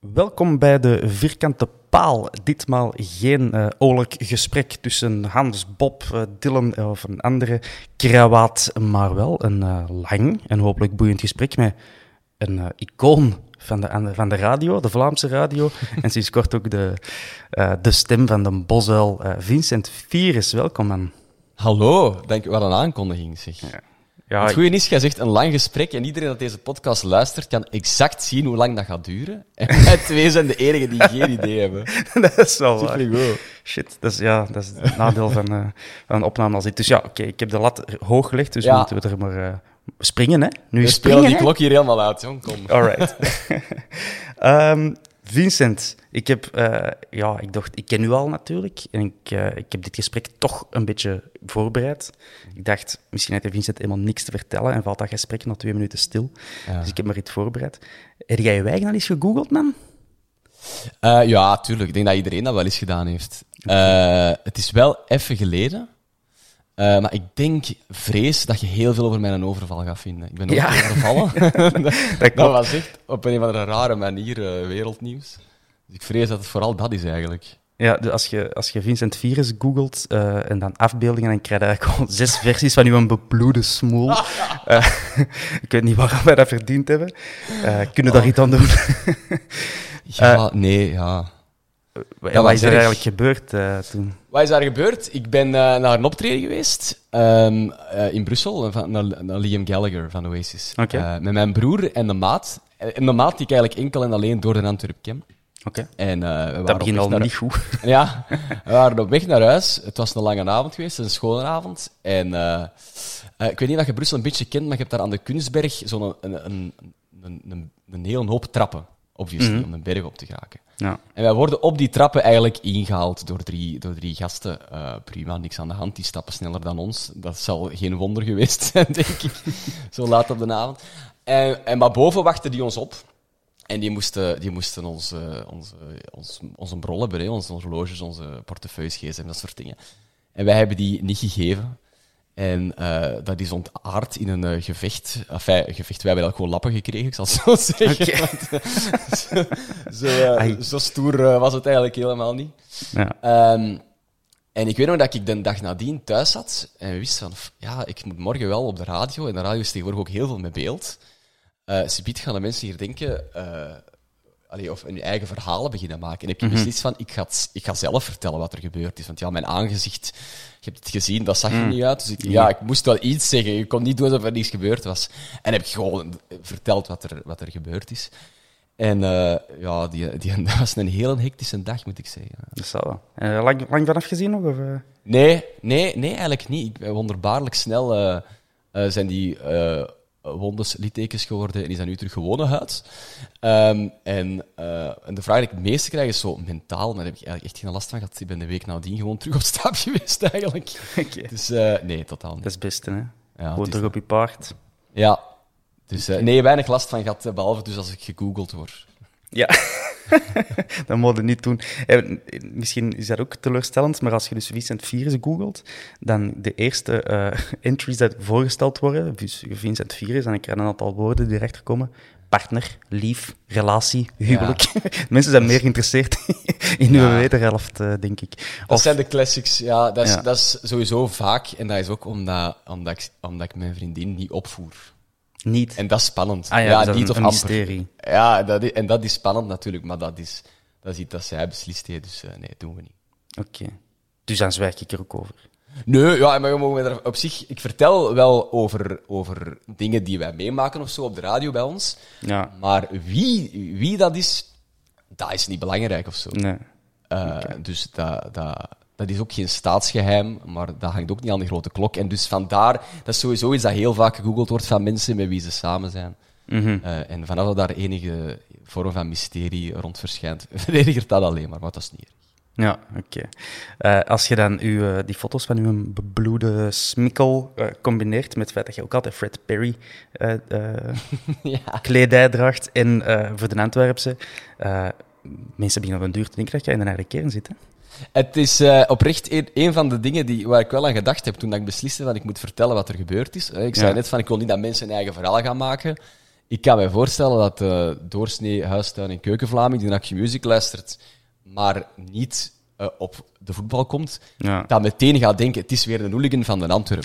Welkom bij de Vierkante Paal. Ditmaal geen uh, oorlijk gesprek tussen Hans, Bob, uh, Dylan of een andere krawaat, maar wel een lang en hopelijk boeiend gesprek met een icoon van de, van de radio, de Vlaamse radio, en sinds kort ook de, de stem van de bosuil Vincent Vieres. Welkom, man. Hallo, denk wat een aankondiging, zeg. Ja. Ja, het goede is, jij zegt een lang gesprek en iedereen dat deze podcast luistert kan exact zien hoe lang dat gaat duren. En wij twee zijn de enigen die geen idee hebben. dat is wel waar. Shit, dat is, ja, dat is het nadeel van, uh, van een opname als dit. Dus ja, oké, ik heb de lat hoog gelegd, dus ja. moeten we er maar uh, springen, hè. Nu we springen, die klok hier helemaal uit, jong. Kom. Alright. um, Vincent, ik heb, uh, ja, ik dacht, ik ken u al natuurlijk. En ik, uh, ik heb dit gesprek toch een beetje voorbereid. Ik dacht, misschien heeft Vincent helemaal niks te vertellen en valt dat gesprek na twee minuten stil. Ja. Dus ik heb maar iets voorbereid. Heb jij je eigen al eens gegoogeld, man? Uh, ja, tuurlijk. Ik denk dat iedereen dat wel eens gedaan heeft. het is wel even geleden. Uh, maar ik denk, vrees dat je heel veel over mijn overval gaat vinden. Ik ben ook ja. overvallen. dat, dat, dat, was echt op een of andere rare manier uh, wereldnieuws. Dus ik vrees dat het vooral dat is eigenlijk. Ja, dus als je, als je Vincent Virus googelt uh, en dan afbeeldingen, dan krijg je eigenlijk gewoon zes versies van uw bebloede smoel. ik weet niet waarom wij dat verdiend hebben. kunnen we daar iets aan doen? ja, nee, ja. Ja, wat is er eigenlijk gebeurd uh, toen? Wat is daar gebeurd? Ik ben uh, naar een optreden geweest um, uh, in Brussel, van, naar, naar, Liam Gallagher van Oasis. Okay. met mijn broer en de maat. En de maat die ik eigenlijk enkel en alleen door de Antwerp ken. Oké. Okay. Dat begint al naar... niet goed. Ja, we waren op weg naar huis. Het was een lange avond geweest, een schone avond. En ik weet niet of je Brussel een beetje kent, maar je hebt daar aan de Kunstberg zo'n een, een, een, een, een hele hoop trappen, obviously, mm -hmm. om een berg op te geraken. Ja. En wij worden op die trappen eigenlijk ingehaald door drie, door drie gasten. Uh, prima, niks aan de hand. Die stappen sneller dan ons. Dat zal geen wonder geweest zijn, denk ik. Zo laat op de avond. En, en maar boven wachten die ons op. En die moesten, die moesten ons, uh, onze, ons, onze brol hebben, hè? onze horloges, onze portefeuilles, gsm, dat soort dingen. En wij hebben die niet gegeven. En uh, dat is ontaard in een uh, gevecht. Enfin, een gevecht. Wij hebben dat gewoon lappen gekregen, ik zal het zo zeggen. Okay. Want, zo, zo, uh, zo, stoer was het eigenlijk helemaal niet. Ja. Um, en ik weet nog dat ik de dag nadien thuis zat en wist van, ja, ik moet morgen wel op de radio. En de radio is tegenwoordig ook heel veel met beeld. Uh, Subiet gaan de mensen hier denken, allee, of hun eigen verhalen beginnen maken. En heb je mm -hmm. beslist van, ik ga, ik ga zelf vertellen wat er gebeurd is. Want ja, mijn aangezicht, je hebt het gezien, dat zag er mm. niet uit. Dus ik, ja, ik moest wel iets zeggen. Je kon niet doen alsof er niets gebeurd was. En heb ik gewoon verteld wat er, wat er gebeurd is. En uh, ja, die, die, dat was een heel hectische dag, moet ik zeggen. Dat is wel. Uh, lang, lang vanaf gezien nog? Of? Nee, nee, nee, eigenlijk niet. Ik, wonderbaarlijk snel zijn die wondes littekens geworden en is dat nu terug gewone huid. Um, en, uh, en de vraag die ik het meeste krijg is zo mentaal, maar daar heb ik eigenlijk echt geen last van gehad. Ik ben de week nadien gewoon terug op stap geweest, eigenlijk. Okay. Dus uh, nee, totaal niet. Dat is het beste, hè? Ja, gewoon terug op je paard. Ja, Dus eh, nee, weinig last van gehad, eh, behalve dus als ik gegoogeld word. Ja, dat moet je niet doen. Eh, misschien is dat ook teleurstellend, maar als je dus Vincent Virus googelt, dan de eerste eh, entries die voorgesteld worden, dus Vincent Virus, en ik krijg een aantal woorden die erachter komen. Partner, lief, relatie, huwelijk. Mensen zijn meer geïnteresseerd in uw Ja. wederhelft, eh, denk ik. Dat zijn de classics, ja dat, is, Ja. dat is sowieso vaak. En dat is ook omdat, omdat, ik, omdat ik mijn vriendin niet opvoer. Niet. En dat is spannend. ah ja, dat is niet een, of een amper. mysterie. Ja, dat is, en dat is spannend natuurlijk, maar dat is, dat is iets dat zij beslist heeft, dus eh, nee, doen we niet. Oké. Dus dan zwijg ik er ook over. Nee, ja, maar we mogen er op zich... Ik vertel wel over, over dingen die wij meemaken of zo op de radio bij ons. Ja, Maar wie, wie dat is, dat is niet belangrijk of zo. nee. Eh, Dus dat, dat, dat is ook geen staatsgeheim, maar dat hangt ook niet aan de grote klok. En dus vandaar, dat is sowieso iets dat heel vaak gegoogeld wordt van mensen met wie ze samen zijn. Mhm. Eh, en vanaf dat daar enige vorm van mysterie rond verschijnt, verdedigt dat alleen maar, maar dat is niet erg. Ja, oké. Eh, als je dan uw, eh, die foto's van uw bebloede smikkel combineert met het feit dat je ook altijd Fred Perry ja. kledij draagt en voor de Antwerpse, mensen beginnen op een duur te denken dat jij in de harde kern zit. Hè? Het is eh, oprecht een, een van de dingen die, waar ik wel aan gedacht heb toen ik besliste dat ik moet vertellen wat er gebeurd is. Ik zei Ja. net van, ik wil niet dat mensen een eigen verhaal gaan maken. Ik kan me voorstellen dat de doorsnee huistuin- en keukenvlaming, die naar Q-Music luistert, maar niet eh, op de voetbal komt, Ja. dat meteen gaat denken, het is weer een hooligan van de Antwerp.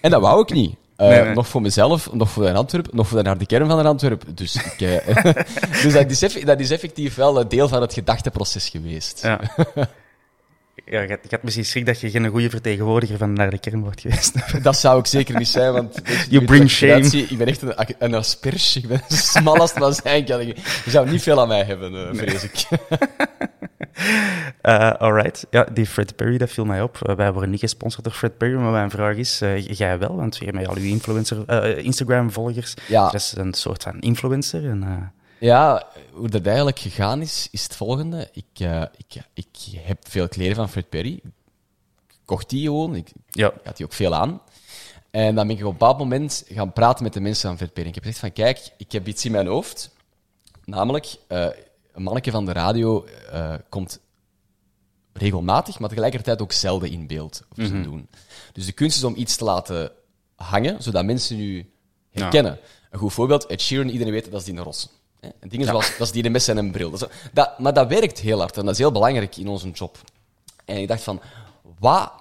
en dat wou ik niet. Nee, nee. Nog voor mezelf, nog voor de Antwerp, nog voor de harde kern van de Antwerp. Dus, ik, dus dat, is dat is effectief wel een deel van het gedachteproces geweest. Ja. ja, ik, had, misschien schrik dat je geen goede vertegenwoordiger van de harde kern wordt geweest. Dat zou ik zeker niet zijn, want... je, You bring shame. zie? Ik ben echt een, een asperge. Ik ben smal als het maar zijn kan. Je zou niet veel aan mij hebben, eh, vrees ik. Eh alright. Ja, die Fred Perry, dat viel mij op. Eh, wij worden niet gesponsord door Fred Perry, maar mijn vraag is, jij wel, want je hebt met al uw influencer, eh, Instagram-volgers. Ja. Dat is een soort van influencer. En, Ja, hoe dat eigenlijk gegaan is, is het volgende. Ik, eh, ik, ik heb veel kleren van Fred Perry. Ik kocht die gewoon. Ik, ja, ik had die ook veel aan. En dan ben ik op een bepaald moment gaan praten met de mensen van Fred Perry. Ik heb gezegd van, kijk, ik heb iets in mijn hoofd. Namelijk, eh, een manneke van de radio eh, komt regelmatig, maar tegelijkertijd ook zelden in beeld of zijn doen. Dus de kunst is om iets te laten hangen, zodat mensen u herkennen. Een goed voorbeeld, Ed Sheeran, iedereen weet dat is die Ross. Dingen zoals, dat is die en een bril. Dat is- dat, maar dat werkt heel hard en dat is heel belangrijk in onze job. En ik dacht van, wat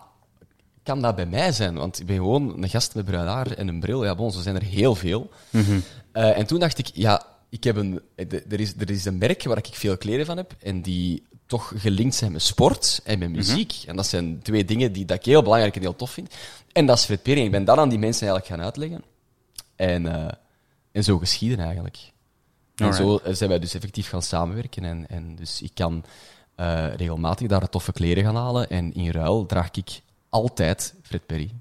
kan dat bij mij zijn? Want ik ben gewoon een gast met bruin haar en een bril. Ja, bon, zo zijn er heel veel. Eh, en toen dacht ik, ja, ik heb een, de- er, is, er is een merk waar ik veel kleren van heb en die toch gelinkt zijn met sport en met muziek. En dat zijn twee dingen die dat ik heel belangrijk en heel tof vind. En dat is Perry. Ik ben dat aan die mensen eigenlijk gaan uitleggen. En, eh, en zo geschieden eigenlijk. En zo zijn wij dus effectief gaan samenwerken. En, en dus ik kan eh, regelmatig daar toffe kleren gaan halen. En in ruil draag ik altijd Fred Perry.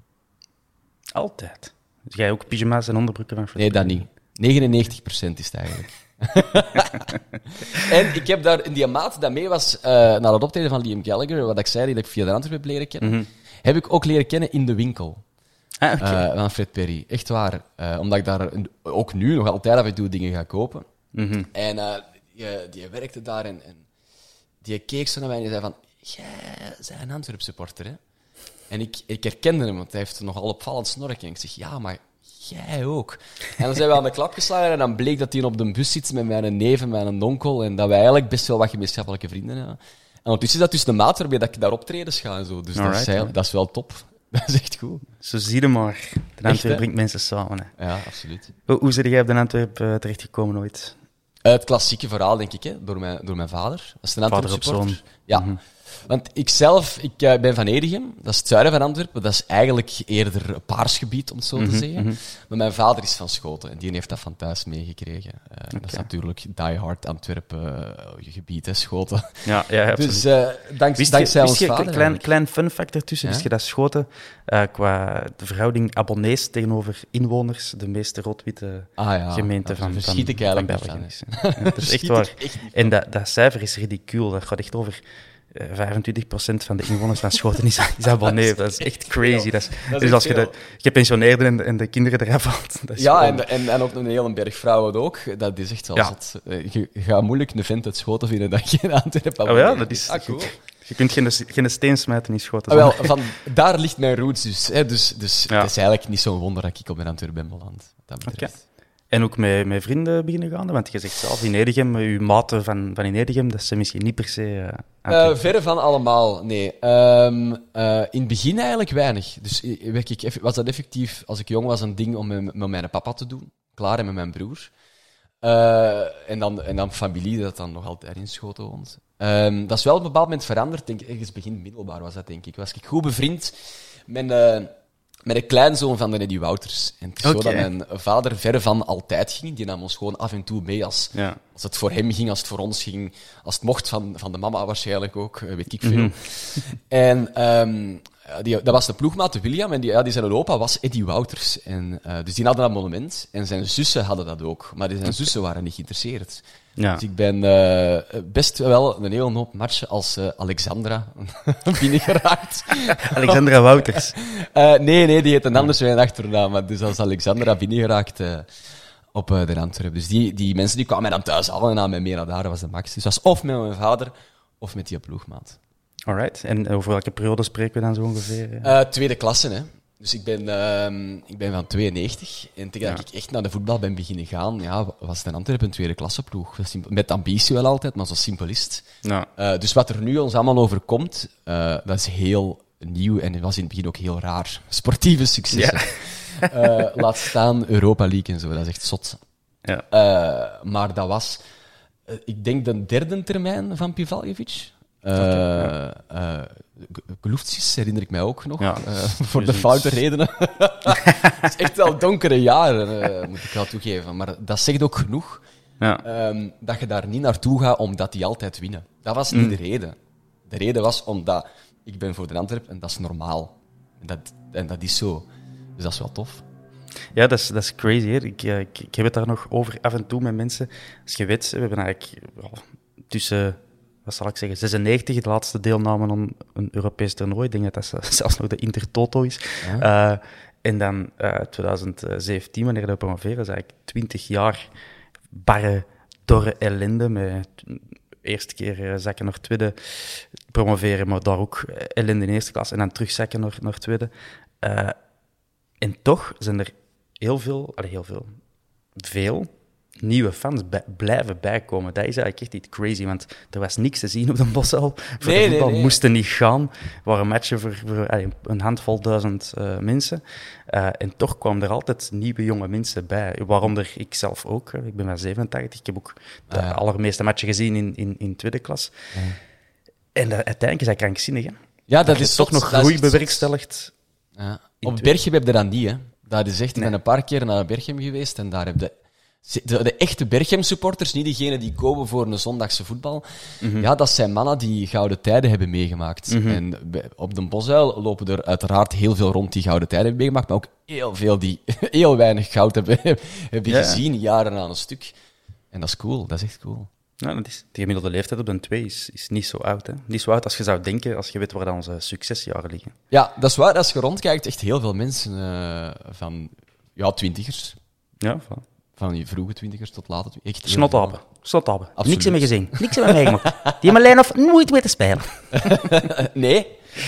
altijd. Dus jij ook pyjama's en onderbroeken van Fred Nee, dat niet. 99% is het eigenlijk. en ik heb daar in die maat dat mee was uh, naar het optreden van Liam Gallagher, wat ik zei, die ik via de Antwerp heb leren kennen, heb ik ook leren kennen in de winkel. Ah, eh, van Fred Perry. Echt waar. Eh, omdat ik daar ook nu nog altijd af en toe dingen ga kopen. Mhm. En eh, die, die werkte daar en, en die keek zo naar mij en die zei van... Jij bent een Antwerp supporter, hè? En ik, ik herkende hem, want hij heeft nogal opvallend snorken. En ik zeg, ja, maar jij ook. En dan zijn we aan de klap geslagen en dan bleek dat hij op de bus zit met mijn neef en mijn onkel. En dat wij eigenlijk best wel wat gemeenschappelijke vrienden hebben. En ondertussen is dat dus de maat waarmee dat ik daar optredens ga en zo. Dus dat, is, dat is wel top. Dat is echt goed. Zo zie je maar. De? Antwerp brengt mensen samen. Hè. Ja, absoluut. Hoe, hoe ben jij op de Antwerp eh, terechtgekomen ooit? Het klassieke verhaal, denk ik, hè, door, mijn, door mijn vader. Dat is een Vader Antwerp op zoon. Ja. Want ik zelf, ik eh, ben van Edegem, dat is het zuiden van Antwerpen. Dat is eigenlijk eerder paarsgebied, om het zo te zeggen. Maar mijn vader is van Schoten en die heeft dat van thuis meegekregen. Eh, Dat is natuurlijk die hard Antwerpen eh, gebied, hè, Schoten. Ja, ja absoluut. Dus dank, Wist dankzij je, ons wist je, vader. klein, klein fun fact ertussen, Ja? wist je dat Schoten qua de verhouding abonnees tegenover inwoners de meeste rood-witte Ah, ja. gemeente van, van, van eigenlijk België is. Ja, dat is echt waar. echt En dat, dat cijfer is ridicuul. Dat gaat echt over 25% van de inwoners van Schoten is, is abonnee. Dat is echt crazy. Dat is, is dus als je de gepensioneerden en, de- en de kinderen eraf haalt, Ja, gewoon- en, en, en ook een hele berg vrouwen ook. Dat is echt Ja. Eh, Je, gaat moeilijk een vent uit Schoten vinden dat je in Antwerpen Oh ja, dat is... Ah, cool. Je kunt geen, geen steen smijten in Schoten. Ah, wel, van, daar ligt mijn roots dus. Hè. Dus, dus Ja. het is eigenlijk niet zo'n wonder dat ik op een Antwerpen ben beland. wat Dat betreft. En ook met, met vrienden beginnen gaan, want je zegt zelf in Edegem, uw maten van, van in Edegem, dat zijn misschien niet per se... Antwerpen. verre van allemaal, nee. Ehm, eh, in het begin eigenlijk weinig. Dus ik was dat effectief, als ik jong was, een ding om met, met mijn papa te doen. Klaar, en met mijn broer. En, dan, en dan familie, dat dan nog altijd in Schoten woont. Ehm, dat is wel op een bepaald moment veranderd. Denk, ik. ergens begin middelbaar was dat, denk ik. Was ik goed bevriend met, met een kleinzoon van de Eddie Wouters. En het is zo dat mijn vader verre van altijd ging. Die nam ons gewoon af en toe mee als, Ja. als het voor hem ging, als het voor ons ging, als het mocht van, van de mama waarschijnlijk ook, eh, weet ik veel. Mhm. En ehm, die, dat was de ploegmaat, de William, en die, ja, die zijn opa was Eddie Wouters. En, eh, dus die hadden dat monument, en zijn zussen hadden dat ook. Maar die zijn zussen waren niet geïnteresseerd. Ja. Dus ik ben eh, best wel een hele hoop matchen als eh, Alexandra binnengeraakt. Alexandra Wouters. Eh, nee, nee, die heet een anders zijn achternaam. Maar dus als Alexandra binnengeraakt op de Antwerpen. Dus die, die mensen die kwamen mij dan thuis halen en namen mij mee naar daar, was de max. Dus dat was of met mijn vader, of met die ploegmaat. Alright. En over welke periode spreken we dan zo ongeveer? tweede klasse, hè. Dus ik ben, ehm, ik ben van 92. En tegen dat ik echt naar de voetbal ben beginnen gaan, ja, was het in Antwerpen een tweede klasse ploeg. Zo simpel- Met ambitie wel altijd, maar zo simpel is het. nou, Eh, dus wat er nu ons allemaal overkomt, eh, dat is heel nieuw en was in het begin ook heel raar. Sportieve successen. Eh, laat staan Europa League en zo, dat is echt zot. ja. Maar dat was, ik denk, de derde termijn van Pivaljevic. Gluftsis herinner ik mij ook nog, Ja. voor de foute redenen. Het is echt wel donkere jaren, moet ik wel toegeven. Maar dat zegt ook genoeg ja. ehm, dat je daar niet naartoe gaat omdat die altijd winnen. Dat was niet de reden. De reden was omdat ik ben voor de Antwerp en dat is normaal. En dat, en dat is zo. Dus dat is wel tof. Ja, dat is, dat is crazy. Hè. Ik, ik, ik heb het daar nog over af en toe met mensen. Als je weet, we hebben eigenlijk tussen, wat zal ik zeggen, 96, de laatste deelname aan een Europees toernooi. Ik denk dat dat ze- zelfs nog de Intertoto is. Eh, en dan eh 2017, wanneer we promoveren, is eigenlijk 20 jaar barre, dorre ellende. Met eerste keer eh, zakken naar tweede, promoveren, maar daar ook ellende in eerste klas. En dan terugzakken naar, naar tweede. En toch zijn er heel veel, allee, heel veel, veel nieuwe fans bij- blijven bijkomen. Dat is eigenlijk echt iets crazy, want er was niks te zien op de Boshal. Voor Nee, de voetbal nee. moesten niet gaan. Er waren matchen voor, voor een handvol duizend eh, mensen. Eh, en toch kwamen er altijd nieuwe jonge mensen bij. Waaronder ik zelf ook. Ik ben van 87. Ik heb ook de Ah, ja. allermeeste matchen gezien in, in, in tweede klas. En dat, uiteindelijk is dat krankzinnig, hè? Ja, dat is toch nog groei bewerkstelligd. Ja. Op Berchem heb je dat niet, hè. Dat is echt, ik ben een paar keer naar Berchem geweest en daar heb je... De, de echte Berchem-supporters, niet diegenen die komen voor een zondagse voetbal. Mhm. Ja, dat zijn mannen die gouden tijden hebben meegemaakt. En bij- op de Bosuil lopen er uiteraard heel veel rond die gouden tijden hebben meegemaakt, maar ook heel veel die heel weinig goud hebben, hebben Ja. gezien, jaren aan een stuk. En dat is cool, dat is echt cool. Nou, dat is, de gemiddelde leeftijd op de 2 is, is niet zo oud. Hè? Niet zo oud als je zou denken, als je weet waar dan onze succesjaren liggen. Ja, dat is waar. Als je rondkijkt, echt heel veel mensen eh, van ja, twintigers. Ja, voilà. Van die vroege twintigers tot late twintigers. Snotapen. Snotapen. Absoluut. Niks in me gezien. Niks in me meegemaakt. Die hebben alleen of nooit weten spelen. Nee,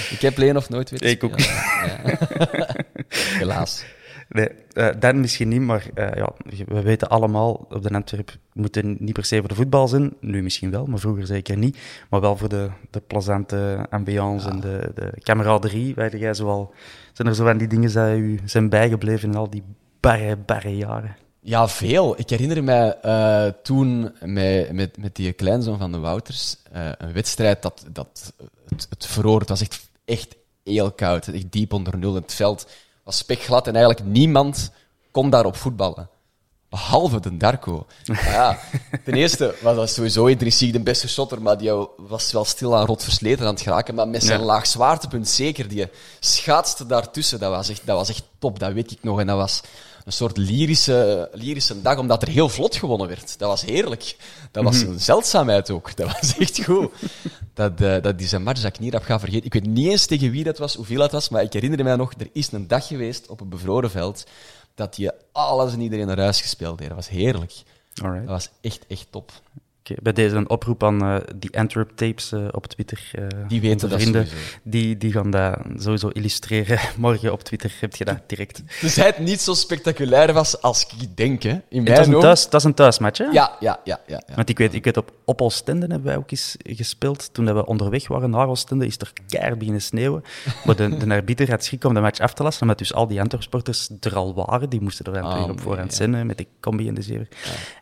ik heb Leen of nooit weten Ik ook spelen. Ja. Helaas. Nee, eh, dan misschien niet, maar eh, ja, we weten allemaal, op de Antwerp moeten niet per se voor de voetbal zijn. Nu misschien wel, maar vroeger zeker niet. Maar wel voor de, de plezante ambiance en de, de camaraderie. Weet jij zoal, zijn er zo van die dingen die u zijn bijgebleven in al die barre, barre jaren? Ja, veel. Ik herinner mij eh, toen met, met, met die kleinzoon van de Wouters eh, een wedstrijd dat, dat het, het. Het was echt, echt heel koud. Echt diep onder nul. Het veld was spekglad en eigenlijk niemand kon daarop voetballen. Behalve de Darko. Maar ja, ten eerste was dat sowieso intrinsiek de beste shotter, maar die was wel stil aan rot versleten aan het geraken. Maar met zijn Ja. laag zwaartepunt zeker. Die schaatste daartussen, dat was, echt, dat was echt top, dat weet ik nog. En dat was een soort lyrische, lyrische dag, omdat er heel vlot gewonnen werd. Dat was heerlijk. Dat was een zeldzaamheid ook. Dat was echt goed. Dat, eh, dat is een match dat ik niet heb gaan vergeten. Ik weet niet eens tegen wie dat was, hoeveel dat was, maar ik herinner me nog, er is een dag geweest op een bevroren veld dat je alles en iedereen naar huis gespeeld heeft. Dat was heerlijk. Alright. Dat was echt, echt top. Oké, bij deze een oproep aan eh, die Antwerp tapes eh, op Twitter. eh, Die weten dat vrienden, sowieso. Die, die gaan dat sowieso illustreren. Morgen op Twitter heb je dat direct. Dus hij het niet zo spectaculair was als ik denk, hè. In Het was mijn een, ogen- thuis, het was een thuismatch, hè? Ja, ja, ja, ja. ja. Want ik weet, ik weet op, op Oostende hebben wij ook eens gespeeld. Toen we onderweg waren naar Oostende, is er keihard beginnen sneeuwen. Maar de, de arbiter had schrik om de match af te lassen, omdat dus al die Antwerp-sporters er al waren. Die moesten er dan terug op voorhand ja. zenden met de combi en de zever.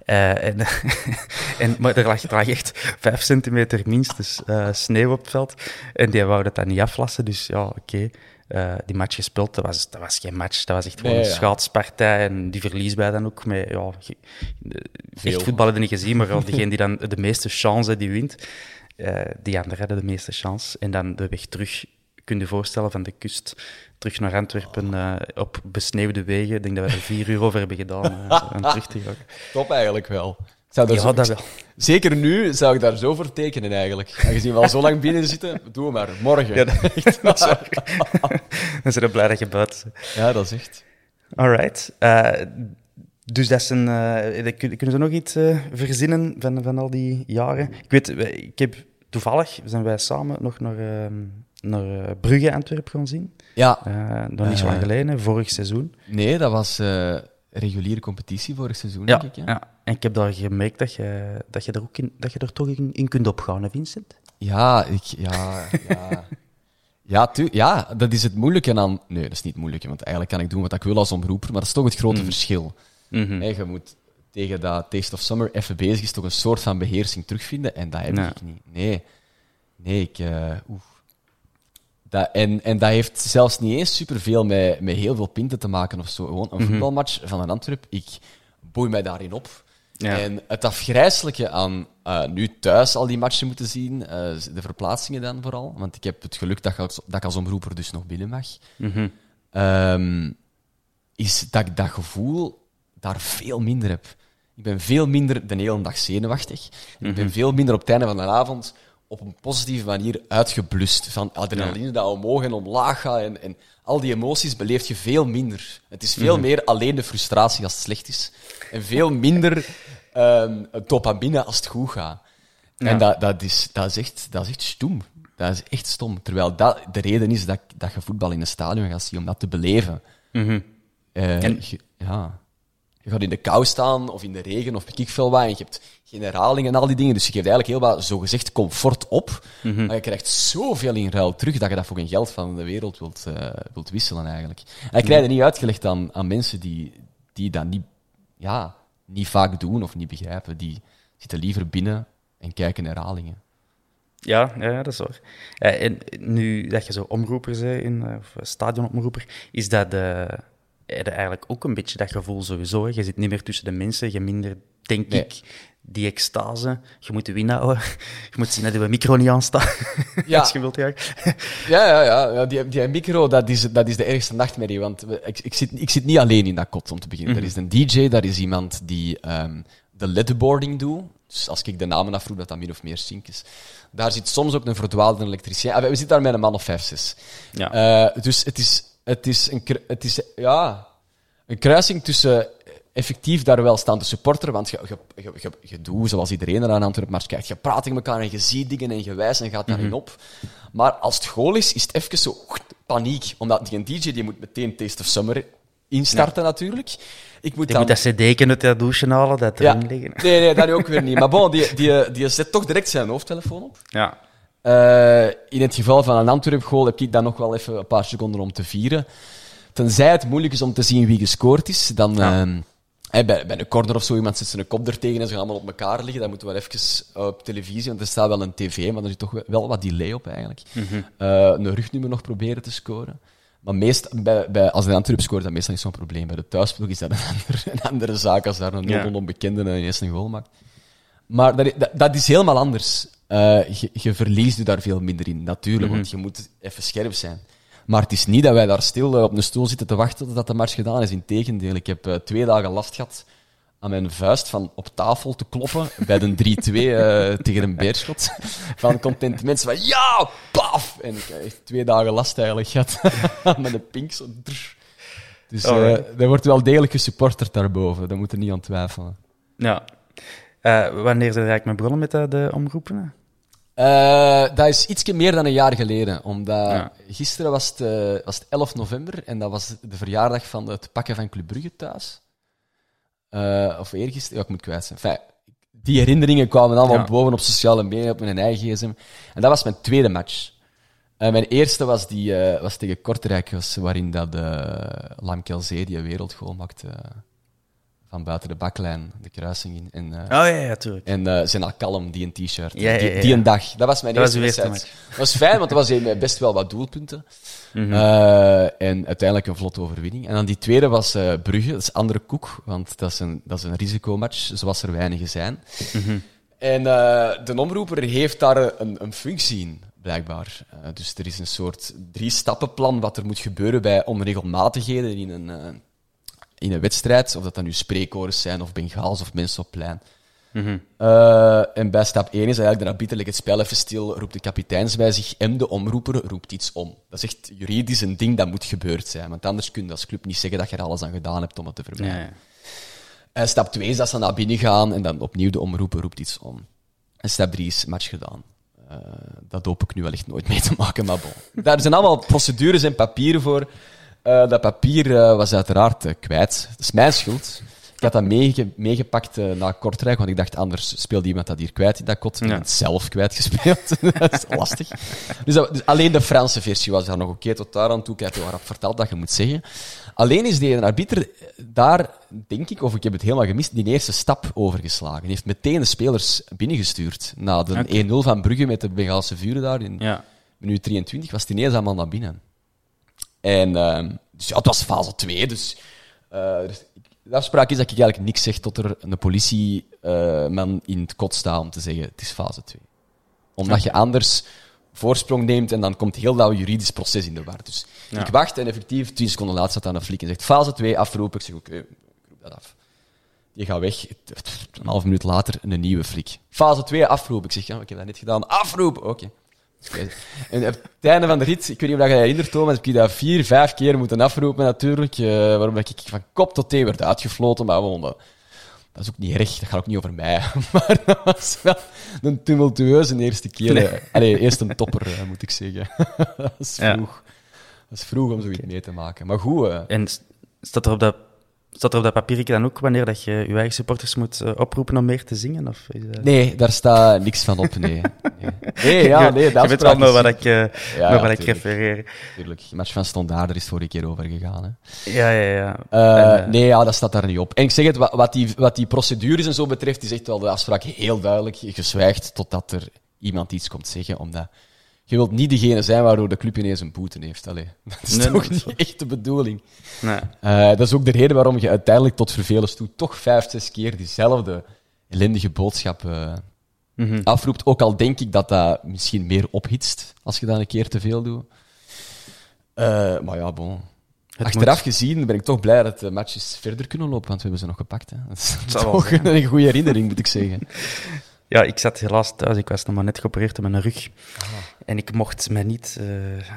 Eh, en, en, maar er lag, er lag echt vijf centimeter minstens eh, sneeuw op het veld. En die wou dat dan niet aflassen, dus ja, oké. Eh, die match gespeeld, dat was, dat was geen match. Dat was echt gewoon Nee, een ja. schaatspartij. En die verlies bij dan ook. Met, ja, Veel. echt voetbal hadden niet gezien, maar wel degene die dan de meeste chance die wint. Eh, die anderen hadden de meeste chance. En dan de weg terug, kun je je voorstellen, van de kust terug naar Antwerpen eh, op besneeuwde wegen. Ik denk dat we er vier uur over hebben gedaan eh, om terug te gaan. Top eigenlijk wel. Ik zou daar Ja, zo- dat wel. Zeker nu zou ik daar zo voor tekenen eigenlijk. Aangezien we al zo lang binnen zitten, doe maar. Morgen. Ja, dat, dat is waar. Dan zijn we blij dat je buiten bent. Ja, dat is echt. Alright. Eh, dus dat is een, eh, kunnen ze nog iets verzinnen van, van al die jaren? Ik weet, ik heb, toevallig zijn wij samen nog naar, ehm, naar eh, Brugge Antwerp gaan zien. Ja. Eh nog niet zo lang Eh. geleden, vorig seizoen. Nee, dat was reguliere competitie vorig seizoen, Ja, denk ik. Hè? ja. En ik heb daar gemerkt dat je, dat je, er, ook in, dat je er toch in, in kunt opgaan, hè, Vincent? Ja, ik, ja, ja. Ja, tu- ja, dat is het moeilijke aan... Nee, dat is niet het moeilijke, want eigenlijk kan ik doen wat ik wil als omroeper, maar dat is toch het grote verschil. Hè, je moet tegen dat Taste of Summer even bezig is, toch een soort van beheersing terugvinden, en dat heb Ja. ik niet. Nee, nee, ik... oeh. Dat, en, en dat heeft zelfs niet eens superveel met, met heel veel pinten te maken of zo. Gewoon een voetbalmatch van een Antwerp, ik boei mij daarin op. Ja. En het afgrijzelijke aan eh, nu thuis al die matchen moeten zien, eh, de verplaatsingen dan vooral, want ik heb het geluk dat, ik als- dat ik als omroeper dus nog binnen mag, ehm, is dat ik dat gevoel daar veel minder heb. Ik ben veel minder de hele dag zenuwachtig. Ik ben veel minder op het einde van de avond op een positieve manier uitgeblust. Van adrenaline dat omhoog en omlaag gaat. En, en al die emoties beleef je veel minder. Het is veel meer alleen de frustratie als het slecht is. En veel minder ehm dopamine als het goed gaat. En dat, dat, is, dat, is echt, dat is echt stom. Dat is echt stom. Terwijl dat de reden is dat, dat je voetbal in een stadion gaat zien, om dat te beleven. Eh, je- ja. Je gaat in de kou staan, of in de regen, of ik veel wat, en je hebt geen herhaling en al die dingen. Dus je geeft eigenlijk heel wat, zogezegd, comfort op. Maar je krijgt zoveel in ruil terug, dat je dat voor geen geld van de wereld wilt, eh, wilt wisselen, eigenlijk. En ik krijg het niet uitgelegd aan, aan mensen die, die dat niet, ja, niet vaak doen of niet begrijpen. Die zitten liever binnen en kijken herhalingen. Ja, ja, dat is waar. Eh, en nu dat je zo omroeper bent, in, eh, of stadionomroeper, is dat eh, heb je eigenlijk ook een beetje dat gevoel sowieso. Hè? Je zit niet meer tussen de mensen, je minder, denk Nee. ik, die extase. Je moet de win houden. Je moet zien dat je micro niet aanstaat, Ja. als je wilt. Ja. Ja, ja, ja. ja die, die micro, dat is, dat is de ergste nachtmerrie. Want ik, ik, zit, ik zit niet alleen in dat kot, om te beginnen. Er is een DJ, daar is iemand die ehm, de ledboarding doet. Dus als ik de namen afroep, dat dat min of meer sync is. Daar zit soms ook een verdwaalde elektricien. Ah, we we zitten daar met een man of vijf, zes. Ja. Eh, dus het is, het is, een, het is ja, een kruising tussen effectief daar wel staan te supporteren, want je, je, je, je, doet zoals iedereen er aan Antwerpen maar kijkt, je praat tegen elkaar en je ziet dingen en je wijst en gaat daarin op. Maar als het goal is, is het even zo paniek, omdat die DJ die moet meteen Taste of Summer instarten natuurlijk. Ik moet dan... moet dat cd uit de douche halen, dat ja. erin liggen. Nee, nee, dat ook weer niet. Maar bon, die, die, die zet toch direct zijn hoofdtelefoon op. Ja. Eh, in het geval van een Antwerp-goal heb ik dan nog wel even een paar seconden om te vieren. Tenzij het moeilijk is om te zien wie gescoord is, dan... ehm, hè, bij, bij een corner of zo, iemand zet zijn kop er tegen en ze gaan allemaal op elkaar liggen. Dan moeten we wel even op televisie, want er staat wel een tv, maar er zit toch wel wat delay op eigenlijk. Eh, een rugnummer nog proberen te scoren. Maar meest, bij, bij, als een Antwerp scoort, dat meestal niet zo'n probleem. Bij de thuisploeg is dat een andere, een andere zaak als daar een 0 Ja. onbekende en ineens een goal maakt. Maar dat, dat, dat is helemaal anders. Eh, je, je verliest je daar veel minder in, natuurlijk, want je moet even scherp zijn. Maar het is niet dat wij daar stil eh, op een stoel zitten te wachten totdat de match gedaan is. Integendeel, ik heb eh, twee dagen last gehad aan mijn vuist van op tafel te kloppen bij de 3-2 eh, tegen een beerschot. Van content mensen van ja, paf! En ik heb echt twee dagen last eigenlijk gehad met een pink. Zo, drrr. dus Alright. er wordt wel degelijk gesupporterd daarboven, daar moet je niet aan twijfelen. Ja. Wanneer zijn eigenlijk mee begonnen met de, de omroepen? Eh, dat is iets meer dan een jaar geleden. Omdat Ja. gisteren was het, eh, was het 11 november en dat was de verjaardag van het pakken van Club Brugge thuis. Eh, of eergisteren, ja, ik moet kwijt zijn. Enfin, die herinneringen kwamen allemaal Ja. boven op sociale media, op mijn eigen gsm. En dat was mijn tweede match. Mijn eerste was, die, was tegen Kortrijk, was, waarin dat uh, Lamkel Zee die een wereldgoal maakte. Van buiten de baklijn, de kruising in. En, eh, Oh ja, ja, tuurlijk. en eh zijn al kalm, die een t-shirt. Ja, ja, Die, ja, die een dag. Dat was mijn Dat eerste wedstrijd. Dat was fijn, want er was best wel wat doelpunten. Mhm. Eh, en uiteindelijk een vlotte overwinning. En dan die tweede was Brugge. Dat is andere koek, want dat is een, dat is een risicomatch, zoals er weinigen zijn. Mhm. En de omroeper heeft daar een, een functie in, blijkbaar. Dus er is een soort drie-stappenplan wat er moet gebeuren bij onregelmatigheden in een, in een wedstrijd. Of dat dan nu spreekhoren zijn, of Bengaals, of mensen op plein. Eh, en bij stap 1 is eigenlijk de arbiter legt het spel even stil, roept de kapiteins bij zich en de omroeper roept iets om. Dat is echt juridisch een ding dat moet gebeurd zijn, want anders kun je als club niet zeggen dat je er alles aan gedaan hebt om het te vermijden. En stap 2 is dat ze naar binnen gaan en dan opnieuw de omroeper roept iets om. En stap 3 is match gedaan. Eh, dat hoop ik nu wel echt nooit mee te maken, maar bon. Daar zijn allemaal procedures en papieren voor. Eh, dat papier eh, was uiteraard eh, kwijt. Dat is mijn schuld. Ik had dat meege- meegepakt naar Kortrijk, want ik dacht anders speelde iemand dat hier kwijt in dat kot. Ja. ik heb het zelf kwijtgespeeld. dat is lastig. Dus, dat- dus alleen de Franse versie was daar nog oké tot daar aan toe. Ik heb je wel rap verteld dat je moet zeggen. Alleen is die arbiter daar, denk ik, of ik heb het helemaal gemist, die eerste stap overgeslagen. Die heeft meteen de spelers binnengestuurd. Na de Oké. 1-0 van Brugge met de Bengaalse vuren daar in Ja. minuut 23 was die ineens allemaal naar binnen. En ehm, dus ja, het was fase 2, dus, eh, dus de afspraak is dat ik eigenlijk niks zeg tot er een politieman in het kot staat om te zeggen het is fase 2. Omdat je anders voorsprong neemt en dan komt heel dat juridisch proces in de war. Dus Ja. ik wacht en effectief 10 seconden later staat aan een flik en zegt fase 2 afroepen. Ik zeg oké, ik roep dat af. Die gaat weg. Een half minuut later een nieuwe flik. Fase 2 afroepen. Ik zeg ja, ik heb dat net gedaan. Afroepen. Oké. En op het einde van de rit, ik weet niet of je dat herinnert, Thomas, heb ik dat vier, vijf keer moeten afroepen natuurlijk. eh waarom ik van kop tot teen werd uitgefloten. Maar gewoon, dat, dat is ook niet erg, dat gaat ook niet over mij. Maar dat was wel een tumultueuze eerste keer. eh. Allee, eerst een topper, eh, moet ik zeggen. dat is Ja. vroeg. Dat is vroeg om zoiets mee te maken. Maar goed, eh, En staat er op dat, staat er op dat papiertje dan ook wanneer dat je je eigen supporters moet eh, oproepen om meer te zingen? Of is nee, daar staat niks van op, nee. Nee, nee ja, nee, je dat weet wel naar wat ik, eh, Ja, wat ik refereer. Tuurlijk, de match van Standaard er is vorige keer over gegaan. Hè. Ja, ja, ja. Eh, nee, ja, dat staat daar niet op. En ik zeg het, wat, wat, die, wat die procedures en zo betreft, is echt wel de afspraak heel duidelijk. Je zwijgt totdat er iemand iets komt zeggen, omdat je wilt niet degene zijn waardoor de club ineens een boete heeft. Allee, dat is Nee, toch niet echt de bedoeling. nee. Eh, dat is ook de reden waarom je uiteindelijk tot vervelens toe toch vijf, zes keer diezelfde ellendige boodschap eh, Mhm. afroept. Ook al denk ik dat dat misschien meer ophitst als je dat een keer te veel doet. Eh, maar ja, bon. Het Achteraf moet. gezien ben ik toch blij dat de matches verder kunnen lopen, want we hebben ze nog gepakt. Hè. Dat is toch een goede herinnering, moet ik zeggen. Ja, ik zat helaas thuis. Ik was nog maar net geopereerd op mijn rug. Ah. En ik mocht mij niet eh,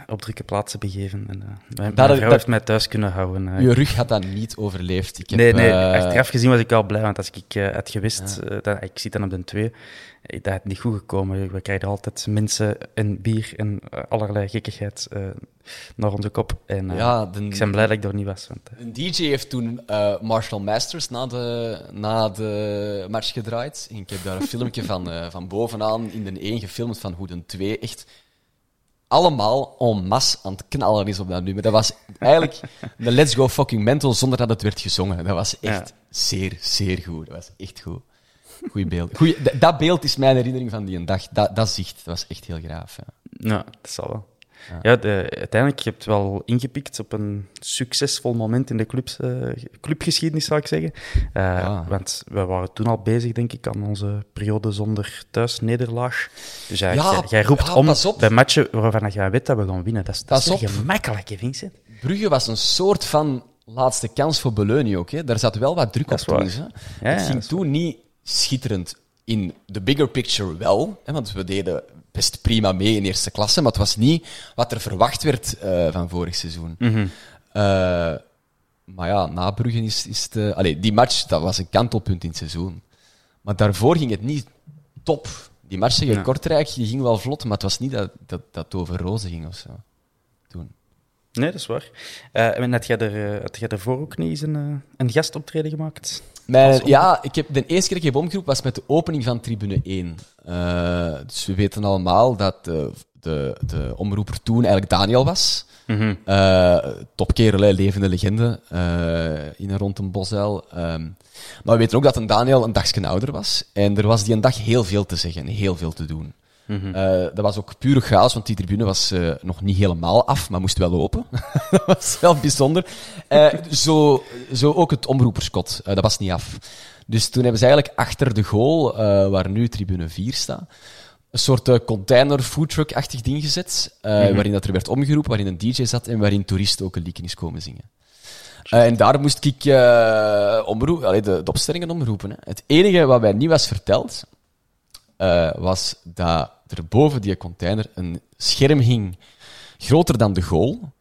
op drukke plaatsen begeven. En, eh, mijn Dat- vrouw heeft mij thuis kunnen houden. eh. Je rug had dat niet overleefd. Ik heb, nee, nee, achteraf gezien was ik al blij, want als ik had gewist, dat, ik zit dan op de 2, dat had niet goed gekomen. We krijgen altijd mensen en bier en eh, allerlei gekkigheid eh, naar onze kop. En eh, Ja, de- ik ben blij dat ik er niet was. Want, eh, Een DJ heeft toen eh, Marshall Masters na de, na de match gedraaid. En ik heb daar een filmpje van, eh, van bovenaan in de 1 gefilmd van hoe de 2 echt allemaal en masse aan het knallen is op dat nummer. Dat was eigenlijk de Let's Go Fucking Mental zonder dat het werd gezongen. Dat was echt Ja. zeer, zeer goed. Dat was echt goed. Goeie beeld. Goeie, dat beeld is mijn herinnering van die dag. Dat, dat zicht, dat was echt heel graaf. Ja. ja, dat zal wel. Ja, de, uiteindelijk heb je het wel ingepikt op een succesvol moment in de clubs, eh, clubgeschiedenis, zou ik zeggen. Eh, Ja. Want we waren toen al bezig, denk ik, aan onze periode zonder thuisnederlaag. Dus ja, jij, roept om bij matchen waarvan jij weet dat we gaan winnen. Dat is, dat is gemakkelijk, hè, Vincent. Brugge was een soort van laatste kans voor Beleuni ook. Hè. Daar zat wel wat druk op toen. Hè. Het ging toen niet schitterend. In de bigger picture wel, hè, want we deden best prima mee in eerste klasse, maar het was niet wat er verwacht werd eh, van vorig seizoen. Mhm. Eh, maar ja, na Brugge is, is allee, die match, dat was een kantelpunt in het seizoen. Maar daarvoor ging het niet top. Die match tegen Ja. Kortrijk die ging wel vlot, maar het was niet dat, dat, dat het over rozen ging of zo. Toen. Nee, dat is waar. Eh, en had jij, er, had jij daarvoor ook niet eens een, een gastoptreden gemaakt? Mijn, ja, ik heb, de eerste keer dat ik heb omgeroepen was met de opening van Tribune 1. Eh, dus we weten allemaal dat de, de, de omroeper toen eigenlijk Daniel was. Mhm. Eh, topkerel, hè, levende legende eh, in en rond een bosuil. Ehm, maar we weten ook dat een Daniel een dagje ouder was. En er was die een dag heel veel te zeggen, heel veel te doen. Mhm. Eh, dat was ook pure chaos, want die tribune was eh, nog niet helemaal af, maar moest wel lopen. dat was wel bijzonder. Eh, zo, zo ook het omroeperskot, dat was niet af. Dus toen hebben ze eigenlijk achter de goal, waar nu tribune 4 staat, een soort container foodtruck-achtig ding gezet, eh, waarin dat er werd omgeroepen, waarin een DJ zat en waarin toeristen ook een liedje is komen zingen. En daar moest ik eh omroep, allee, de, de opstellingen omroepen. Hè. Het enige wat mij niet was verteld, was dat er boven die container een scherm hing, groter dan de goal,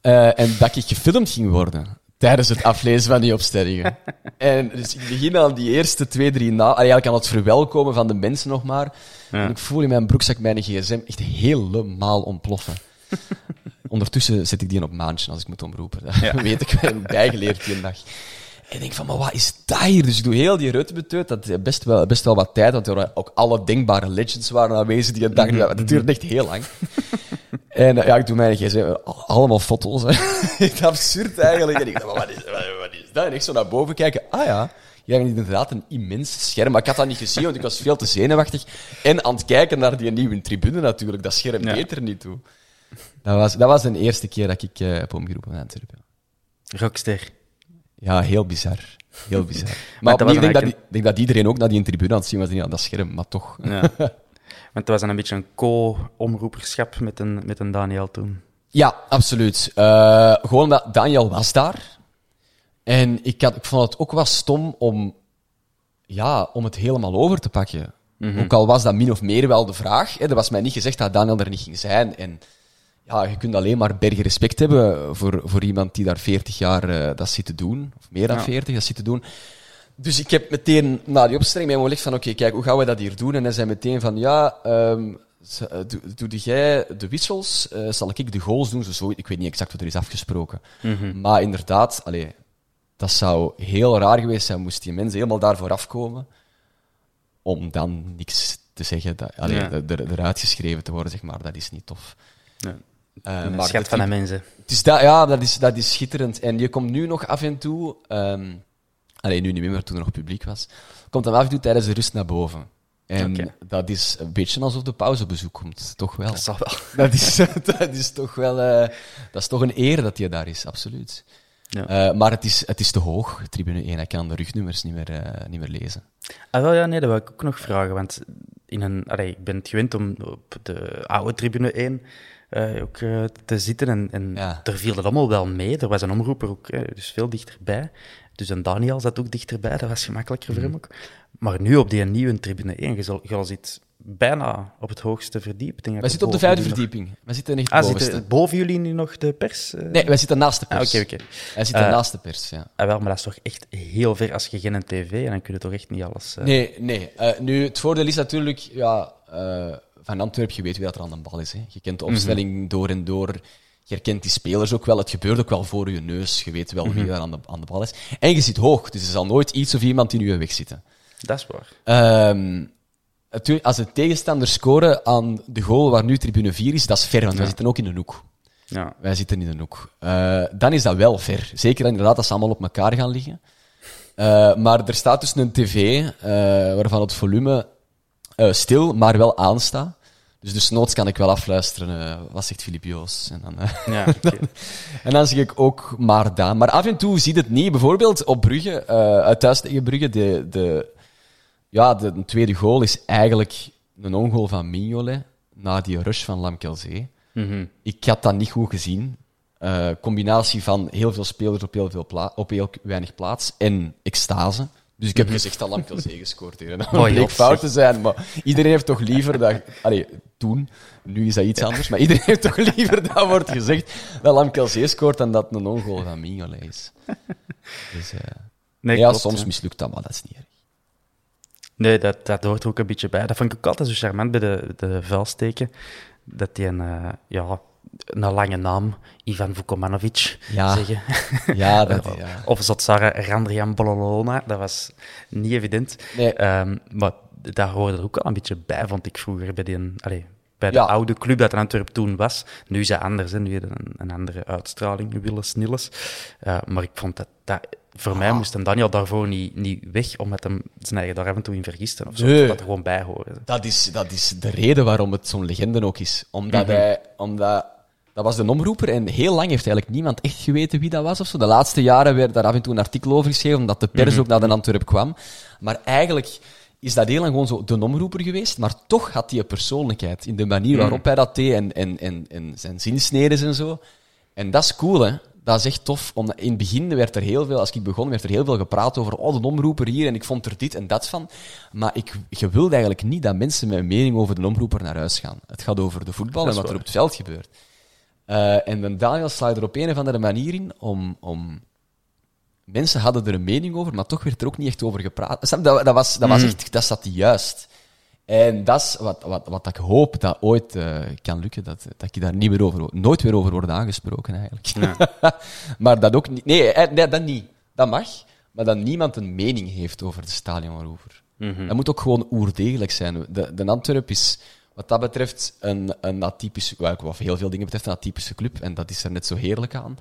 eh, en dat ik gefilmd ging worden tijdens het aflezen van die opstellingen. en dus ik begin aan die eerste twee, drie na, eigenlijk aan het verwelkomen van de mensen nog maar. En ik voel in mijn broekzak mijn gsm echt helemaal ontploffen. Ondertussen zet ik die op maandje als ik moet omroepen. Dat weet ik bijgeleerd die dag. En ik denk van, maar wat is dat hier? Dus ik doe heel die reutebeteut. Dat is best wel, best wel wat tijd, want er waren ook alle denkbare legends waren aanwezig die een dag. Dat duurde echt heel lang. En eh, ja, ik doe mijn gsm, al- allemaal foto's. Hè. Echt absurd eigenlijk. En ik dacht, wat is, wat, wat is dat? En ik zo naar boven kijken. Ah ja, ja, inderdaad een immens scherm. Maar ik had dat niet gezien, want ik was veel te zenuwachtig. En aan het kijken naar die nieuwe tribune natuurlijk. Dat scherm Ja. deed er niet toe. Dat was, dat was de eerste keer dat ik eh, heb omgeroepen in Antwerpen. Rockster. Ja, heel bizar. Heel bizar. Maar, Maar dat was opnieuw, ik denk, dat, denk dat iedereen ook naar die tribune aan het zien was. en Ja, dat scherm, maar toch. Ja. Want het was dan een beetje een co-omroeperschap met een, met een Daniel toen. Ja, absoluut. Eh, gewoon omdat Daniel was daar. En ik, had, ik vond het ook wel stom om, ja, om het helemaal over te pakken. Ook al was dat min of meer wel de vraag. Hè. Er was mij niet gezegd dat Daniel er niet ging zijn. En ja, je kunt alleen maar bergen respect hebben voor, voor iemand die daar 40 jaar eh, dat zit te doen. Of meer dan Ja. 40 dat zit te doen. Dus ik heb meteen na die opstelling mij gelegd van, oké, kijk, hoe gaan we dat hier doen? En hij zei meteen van, ja, ehm, eh, doe, doe jij de wissels, eh, zal ik de goals doen? Zo, zo, ik weet niet exact wat er is afgesproken. Maar inderdaad, allee, dat zou heel raar geweest zijn, moest die mensen helemaal daarvoor afkomen, om dan niks te zeggen, dat, allee, Ja. er- eruit geschreven te worden, zeg maar. Dat is niet tof. Ja. Een maar schat van de mensen. het is dat, ja, dat is, dat is schitterend. En je komt nu nog af en toe, ehm alleen nu niet meer, maar toen er nog publiek was, komt dan af en toe tijdens de rust naar boven. En dat is een beetje alsof de pauzebezoek komt, toch wel. Dat zal wel. Dat is, dat is toch wel, eh, dat is toch een eer dat je daar is, absoluut. Ja. Eh, maar het is, het is te hoog, tribune 1. Ik kan de rugnummers niet meer, niet meer lezen. Ah, wel, ja, nee, dat wil ik ook nog vragen. Want in een, allee, ik ben het gewend om op de oude tribune 1 eh, ook eh, te zitten. En, en Ja. er viel het allemaal wel mee. Er was een omroeper ook eh, dus veel dichterbij. Dus een Daniel zat ook dichterbij. Dat was gemakkelijker voor hem ook. Maar nu op die nieuwe tribune 1, je, zit bijna op het hoogste verdiep. Ik denk dat Wij zitten op de vijfde nog- verdieping. Wij zitten echt Ah, zitten boven jullie nu nog de pers? Nee, wij zitten naast de Ah, pers. Oké, oké. Wij zitten naast de pers, ja. Ah, wel, maar dat is toch echt heel ver als je geen tv en dan kun je toch echt niet alles... Nee, nee. Nu, het voordeel is natuurlijk, ja, van Antwerpen, je weet wie dat er aan de bal is. Hè. Je kent de opstelling door en door. Je herkent die spelers ook wel. Het gebeurt ook wel voor je neus. Je weet wel wie daar aan de, aan de bal is. En je zit hoog, dus er zal nooit iets of iemand in je weg zitten. Dat is waar. Ehm, als de tegenstander scoren aan de goal waar nu tribune 4 is, dat is ver, want wij zitten ook in een hoek. Ja. Wij zitten in een hoek. Eh, dan is dat wel ver. Zeker inderdaad als ze allemaal op elkaar gaan liggen. Eh, maar er staat dus een tv eh, waarvan het volume eh, stil, maar wel aanstaat. Dus dus noods kan ik wel afluisteren, eh, wat zegt Filip Joos? En dan, eh, Ja, en dan zeg ik ook maar Daan. Maar af en toe ziet het niet. Bijvoorbeeld op Brugge, uit thuis tegen Brugge, de, de, ja, de tweede goal is eigenlijk een ongoal van Mignolet na die rush van Lamkelzee. Mhm. Ik had dat niet goed gezien. Combinatie van heel veel spelers op heel, veel op heel weinig plaats en extase. Dus ik heb gezegd dat Lamkelzee gescoord heeft. En dat Mhm. Oh, bleek fout te zijn, maar iedereen heeft toch liever dat... Allee, toen, nu is dat iets anders, maar iedereen heeft toch liever dat wordt gezegd dat Lamkelzee scoort dan dat een ongoal van Mignolet is. Dus eh, Nee, ja, klopt, soms ja. mislukt dat, maar dat is niet erg. Nee, dat, dat hoort er ook een beetje bij. Dat vond ik ook altijd zo charmant bij de, de vuilsteken. Dat die een, eh, ja, een lange naam, Ivan Vukomanovic, Ja. zeggen. Ja, dat... Ja. Of Zotsara Randrian Bololona, dat was niet evident. Nee. Ehm, maar daar hoorde er ook wel een beetje bij, vond ik vroeger, bij, die, allee, bij de Ja. oude club dat in Antwerpen toen was. Nu is dat anders, hè. nu heeft een, een andere uitstraling, Willes Nilles. Eh, maar ik vond dat, dat voor mij moest een Daniel daarvoor niet, niet weg, omdat hem zijn eigen daar af en toe in vergiste. Of zo, Nee. dat er gewoon bij hoorde. Dat is, dat is de reden waarom het zo'n legende ook is. Omdat hij... Omdat, dat was de omroeper en heel lang heeft eigenlijk niemand echt geweten wie dat was of zo. De laatste jaren werd daar af en toe een artikel over geschreven, omdat de pers ook naar de Antwerp kwam. Maar eigenlijk is dat heel lang gewoon zo de omroeper geweest, maar toch had hij een persoonlijkheid in de manier waarop hij dat deed en, en, en, en zijn zinsneden en zo. En dat is cool, hè. Dat is echt tof. Omdat in het begin werd er heel veel, als ik begon, werd er heel veel gepraat over oh, de omroeper hier en ik vond er dit en dat van. Maar ik, je wilde eigenlijk niet dat mensen met een mening over de omroeper naar huis gaan. Het gaat over de voetbal en wat er op het veld gebeurt. Eh, en dan Daniel slaat er op een of andere manier in om, om... Mensen hadden er een mening over, maar toch werd er ook niet echt over gepraat. Dat, dat, was, dat was echt... Dat zat juist. En dat is wat, wat, wat ik hoop dat ooit eh, kan lukken, dat, dat ik daar niet meer over, nooit weer over word aangesproken eigenlijk. maar dat ook niet, nee, eh, nee, dat niet. Dat mag, maar dat niemand een mening heeft over de stadionrover. Dat moet ook gewoon oerdegelijk zijn. De, de Antwerp is wat dat betreft een, een atypische, wat heel veel dingen betreft, een atypische club. En dat is er net zo heerlijk aan.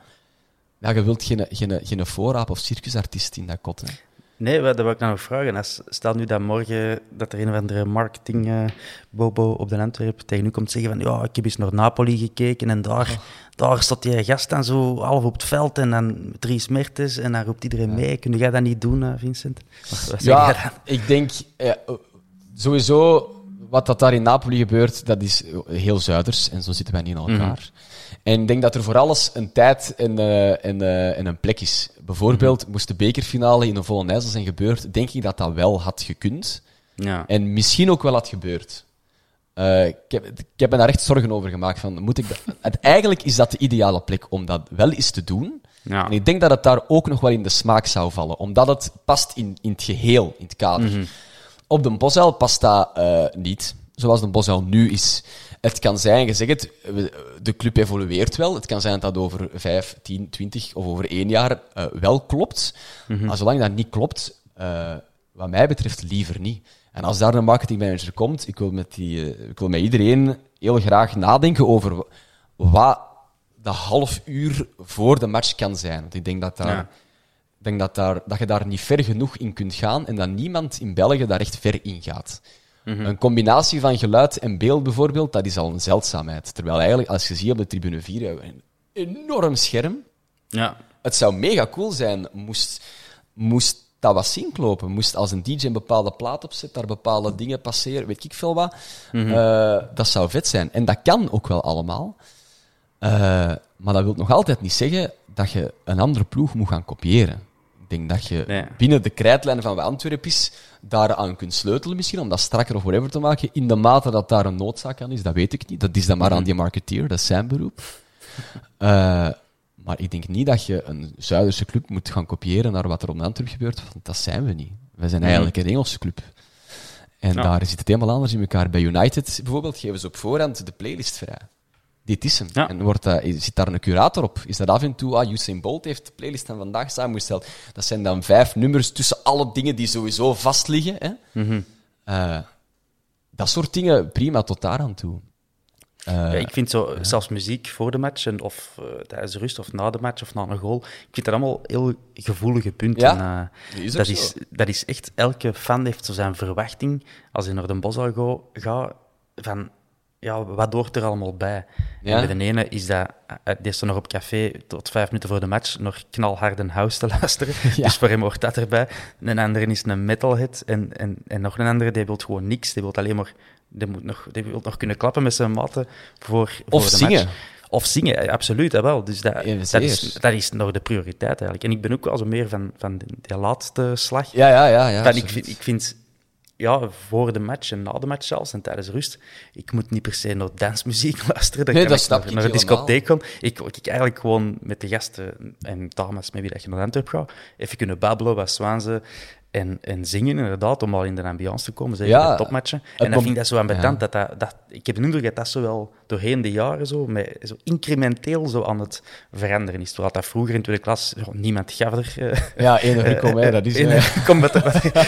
Ja, je wilt geen, geen, geen voorraap of circusartiest in dat kot. Hè. Nee, dat wil ik nou nog vragen. Als, stel nu dat morgen dat er een of andere marketing bobo op de Antwerp tegen u komt zeggen van ja, ik heb eens naar Napoli gekeken en daar, daar staat die gast dan zo half op het veld en dan drie Mertens en dan roept iedereen mee. Kun jij dat niet doen, eh, Vincent? Wat, wat? Ja, ik denk eh, sowieso wat dat daar in Napoli gebeurt, dat is heel zuiders en zo zitten wij niet in elkaar. En ik denk dat er voor alles een tijd en, eh, en, eh, en een plek is. Bijvoorbeeld, moest de bekerfinale in een volle IJssel zijn gebeurd, denk ik dat dat wel had gekund. Ja. En misschien ook wel had gebeurd. Eh, ik, heb, ik heb me daar echt zorgen over gemaakt. Van, moet ik dat, eigenlijk is dat de ideale plek om dat wel eens te doen. Ja. En ik denk dat het daar ook nog wel in de smaak zou vallen, omdat het past in, in het geheel, in het kader. Op de Bosuil past dat eh, niet, zoals de Bosuil nu is. Het kan zijn, je zegt het, de club evolueert wel. Het kan zijn dat dat over 5, 10, 20 of over één jaar eh, wel klopt. Maar zolang dat niet klopt, eh, wat mij betreft liever niet. En als daar een marketingmanager komt, ik wil met, die, ik wil met iedereen heel graag nadenken over wa- wat dat half uur voor de match kan zijn. Want ik denk dat, daar, Ja. Ik denk dat, daar, dat je daar niet ver genoeg in kunt gaan en dat niemand in België daar echt ver in gaat. Een combinatie van geluid en beeld bijvoorbeeld, dat is al een zeldzaamheid. Terwijl eigenlijk, als je ziet op de tribune 4, hebben we een enorm scherm. Ja. Het zou mega cool zijn, moest, moest dat wat zinklopen. Moest als een DJ een bepaalde plaat opzet, daar bepaalde dingen passeren, weet ik veel wat. Eh, dat zou vet zijn. En dat kan ook wel allemaal. Eh, maar dat wil nog altijd niet zeggen dat je een andere ploeg moet gaan kopiëren. Ik denk dat je Nee. binnen de krijtlijn van wat Antwerpen is, daaraan kunt sleutelen misschien, om dat strakker of whatever te maken. In de mate dat daar een noodzaak aan is, dat weet ik niet. Dat is dan maar aan die marketeer, dat is zijn beroep. Eh, maar ik denk niet dat je een Zuiderse club moet gaan kopiëren naar wat er op de Antwerp gebeurt, want dat zijn we niet. We zijn eigenlijk een Engelse club. En Ja. daar zit het helemaal anders in elkaar. Bij United bijvoorbeeld geven ze op voorhand de playlist vrij. Dit is hem. Ja. En wordt dat, zit daar een curator op? Is dat af en toe, ah, Usain Bolt heeft de playlist van vandaag samengesteld. Dat zijn dan vijf nummers tussen alle dingen die sowieso vast liggen. Hè? Mhm. Eh, dat soort dingen, prima tot daar aan toe. Eh, Ja, ik vind zo, zelfs muziek voor de match, en, of eh, tijdens de rust, of na de match, of na een goal, ik vind dat allemaal heel gevoelige punten. Ja, eh, is dat, zo. is, dat is echt, elke fan heeft zo zijn verwachting, als hij naar de go- gaat, van, ja, wat hoort er allemaal bij? Ja? En bij de ene is dat, eh, die is er nog op café tot vijf minuten voor de match nog knalharde house te luisteren. Ja. Dus voor hem hoort dat erbij. Een andere is een metalhead. En, en, en nog een andere, die wil gewoon niks. Die wil alleen maar... Die, moet nog, die wil nog kunnen klappen met zijn matten voor, voor Of de zingen. match. Of zingen, absoluut, dat wel. Dus dat, Ja, dat, is, dat is nog de prioriteit eigenlijk. En ik ben ook wel zo meer van, van die, laatste slag. Ja, ja, ja. ja ik, vind, ik vind, ja, voor de match en na de match zelfs en tijdens rust, ik moet niet per se naar dansmuziek luisteren. Dan Nee, kan dat ik snap naar, ik naar een helemaal. discotheek gaan. Ik wil eigenlijk gewoon met de gasten en dames met wie dat je naar Antwerp gaat, even kunnen babbelen, wat zwaanzen en, en zingen, inderdaad, om al in de ambiance te komen, zeker Ja, topmatchen. En dan vind ik dat zo ambetant, Ja. dat, dat, dat, ik heb de indruk dat dat zo wel doorheen de jaren zo, met, zo incrementeel zo aan het veranderen is. Terwijl dat vroeger in tweede klas, niemand gaf er... eh, Ja, enig Rico, dat is... in- eh, kom met de,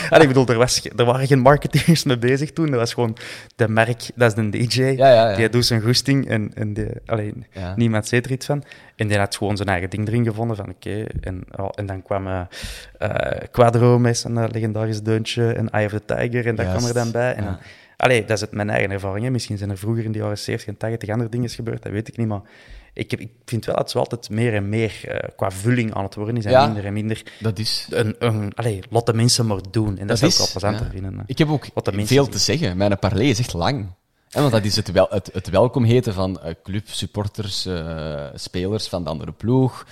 Allee, ik bedoel, er, was, er waren geen marketeers mee bezig toen. Dat was gewoon de merk, dat is de DJ. Die doet zijn goesting en, en die, allee, Ja. niemand zei er iets van. En die had gewoon zijn eigen ding erin gevonden. Van, oké. En, ja, en dan kwam eh eh, Quadro met zijn eh, legendarisch deuntje en Eye of the Tiger. En dat Juist, kwam er dan bij. En dan, allee, dat is het mijn eigen ervaring. hè. Misschien zijn er vroeger in de jaren 70 en 80 andere dingen gebeurd, dat weet ik niet. Maar ik, heb, ik vind wel dat het zo altijd meer en meer qua vulling aan het worden is. En Ja. minder en minder dat is... een, een, allee, laat de mensen maar doen. En dat, zou ik wel plezanter ja. vinden. Ik heb ook veel te zeggen. Mijn parley is echt lang. Hè, want dat is het, wel, het, het welkom heten van eh, club, supporters, eh, spelers van de andere ploeg.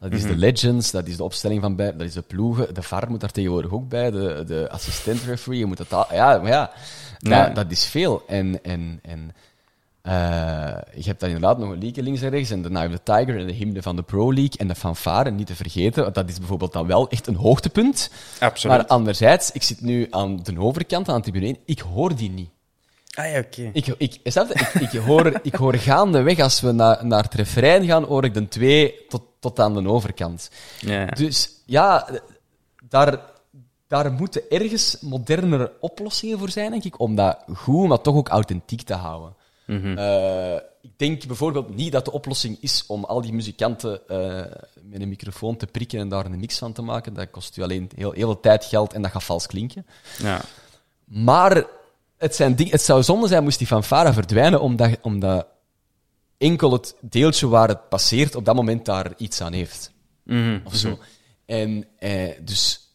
Dat is Mhm. de legends, dat is de opstelling van bij, dat is de ploegen. De VAR moet daar tegenwoordig ook bij, de, de assistent referee. Je moet dat, ja, maar ja, Ja. Dat, dat is veel. En, en, en eh, je hebt dan inderdaad nog een liedje links en rechts, en de Night of the Tiger en de hymne van de Pro League en de fanfare, niet te vergeten. want Dat is bijvoorbeeld dan wel echt een hoogtepunt. Absoluut. Maar anderzijds, ik zit nu aan de overkant, aan de tribune 1, ik hoor die niet. Ah ja, oké. Ik, ik, snap je? ik, ik, hoor, ik hoor gaandeweg, als we naar, naar het refrein gaan, hoor ik de twee tot, tot aan de overkant. Ja. Dus ja, daar, daar moeten ergens modernere oplossingen voor zijn, denk ik, om dat goed, maar toch ook authentiek te houden. Eh, ik denk bijvoorbeeld niet dat de oplossing is om al die muzikanten eh, met een microfoon te prikken en daar een mix van te maken. Dat kost u alleen heel, heel veel tijd, geld en dat gaat vals klinken. ja. Maar het, zijn ding, het zou zonde zijn moest die fanfare verdwijnen, omdat, omdat enkel het deeltje waar het passeert op dat moment daar iets aan heeft. Mhm. Of zo. En eh, dus,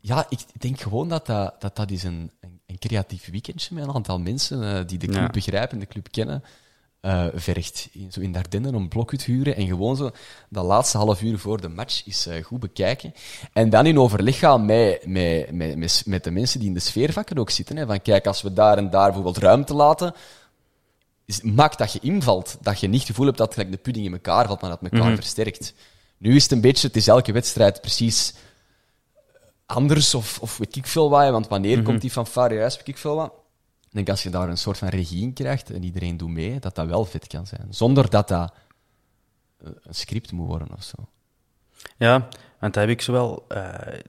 ja, ik denk gewoon dat dat, dat, dat is een, een, creatief weekendje met een aantal mensen eh, die de club Ja. begrijpen, de club kennen, eh, vergt. In, zo in Dardenne een blokhut huren en gewoon zo dat laatste half uur voor de match is eh, goed bekijken. En dan in overleg gaan met, met, met, met, de mensen die in de sfeervakken ook zitten. Hè, van kijk, als we daar en daar bijvoorbeeld ruimte laten, is, maakt dat je invalt. Dat je niet het gevoel hebt dat gelijk de pudding in elkaar valt, maar dat elkaar versterkt. Nu is het een beetje, het is elke wedstrijd precies anders of, of weet ik veel wat. Want wanneer komt die fanfare juist, weet ik veel wat. Ik denk als je daar een soort van regie in krijgt en iedereen doet mee, dat dat wel vet kan zijn. Zonder dat dat eh, een script moet worden of zo. Ja, want dat heb ik zowel. eh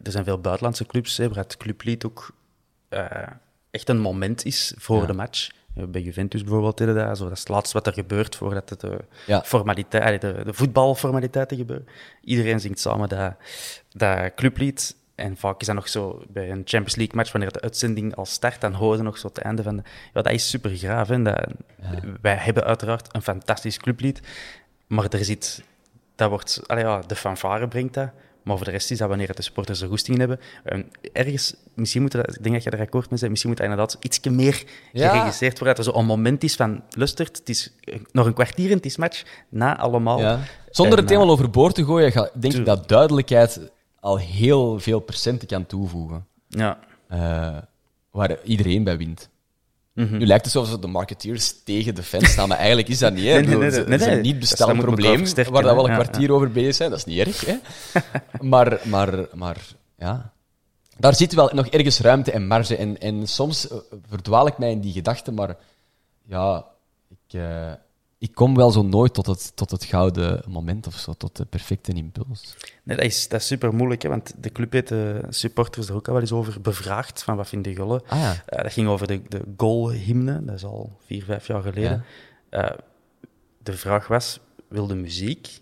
er zijn veel buitenlandse clubs, hè, waar het clublied ook eh, echt een moment is voor Ja. de match. Bij Juventus bijvoorbeeld deden dat. Zo, dat is het laatste wat er gebeurt voordat het de, Ja. formaliteit, de, de voetbalformaliteiten gebeuren. Iedereen zingt samen dat, dat clublied. En vaak is dat nog zo bij een Champions League match, wanneer de uitzending al start, dan horen ze nog zo het einde van de... Ja, dat is super graaf. Hè? Dat, Wij hebben uiteraard een fantastisch clublied, maar er zit... Dat wordt... Allee, ja, de fanfare brengt dat, maar voor de rest is dat wanneer de supporters er goesting in hebben. En ergens, misschien moet dat, ik denk dat je er akkoord mee bent, misschien moet dat inderdaad iets meer Ja. geregisseerd worden. Dat er zo een moment is van, lustert, het is nog een kwartier en het is match, na allemaal. Ja. Zonder En, het helemaal eh, overboord te gooien, ga, denk ik dat duidelijkheid al heel veel procenten kan toevoegen. Ja. eh, waar iedereen bij wint. Mhm. Nu lijkt het alsof de marketeers tegen de fans staan, maar eigenlijk is dat niet. Hè. Nee, niet elkaar probleem waar dat we hè. al een Ja, kwartier over bezig zijn. Dat is niet erg. Hè. maar, maar, maar ja, daar zit wel nog ergens ruimte en marge. En, en soms eh, verdwaal ik mij in die gedachten, maar ja, ik, eh, ik kom wel zo nooit tot het, tot het gouden moment of zo, tot de perfecte impuls. Nee, dat is, dat is super moeilijk, hè, want de club heeft de supporters er ook al wel eens over bevraagd, van wat vinden jullie? Ah ja. Eh, dat ging over de, de goalhymne, dat is al vier, vijf jaar geleden. Eh, de vraag was, wil de muziek,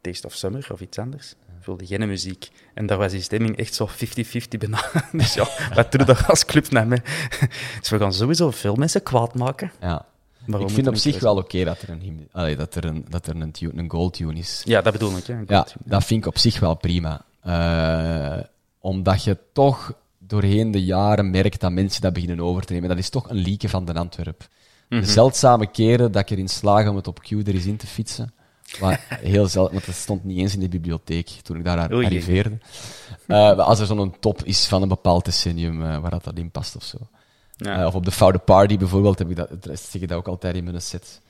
Taste of Summer of iets anders, wilde geen muziek? En daar was die stemming echt zo 50-50 bijna. dus ja, wat doe je daar als club naar mee? dus we gaan sowieso veel mensen kwaad maken. Ja. Waarom ik vind op zich wel oké dat er een, allee, dat er een, dat er een, tune, een gold tune is. Ja, dat bedoel ik. Hè. Ja, dat vind ik op zich wel prima. Eh, omdat je toch doorheen de jaren merkt dat mensen dat beginnen over te nemen. Dat is toch een lieke van de Antwerp. Mhm. De zeldzame keren dat ik erin slaag om het op Q er eens in te fietsen. Maar heel zelden, want dat stond niet eens in de bibliotheek toen ik daar Oei. arriveerde. Eh, als er zo'n top is van een bepaald decennium eh, waar dat, dat in past of zo. Ja. Eh, of op de Foute Party bijvoorbeeld, heb ik dat, dat zeg ik dat ook altijd in mijn set.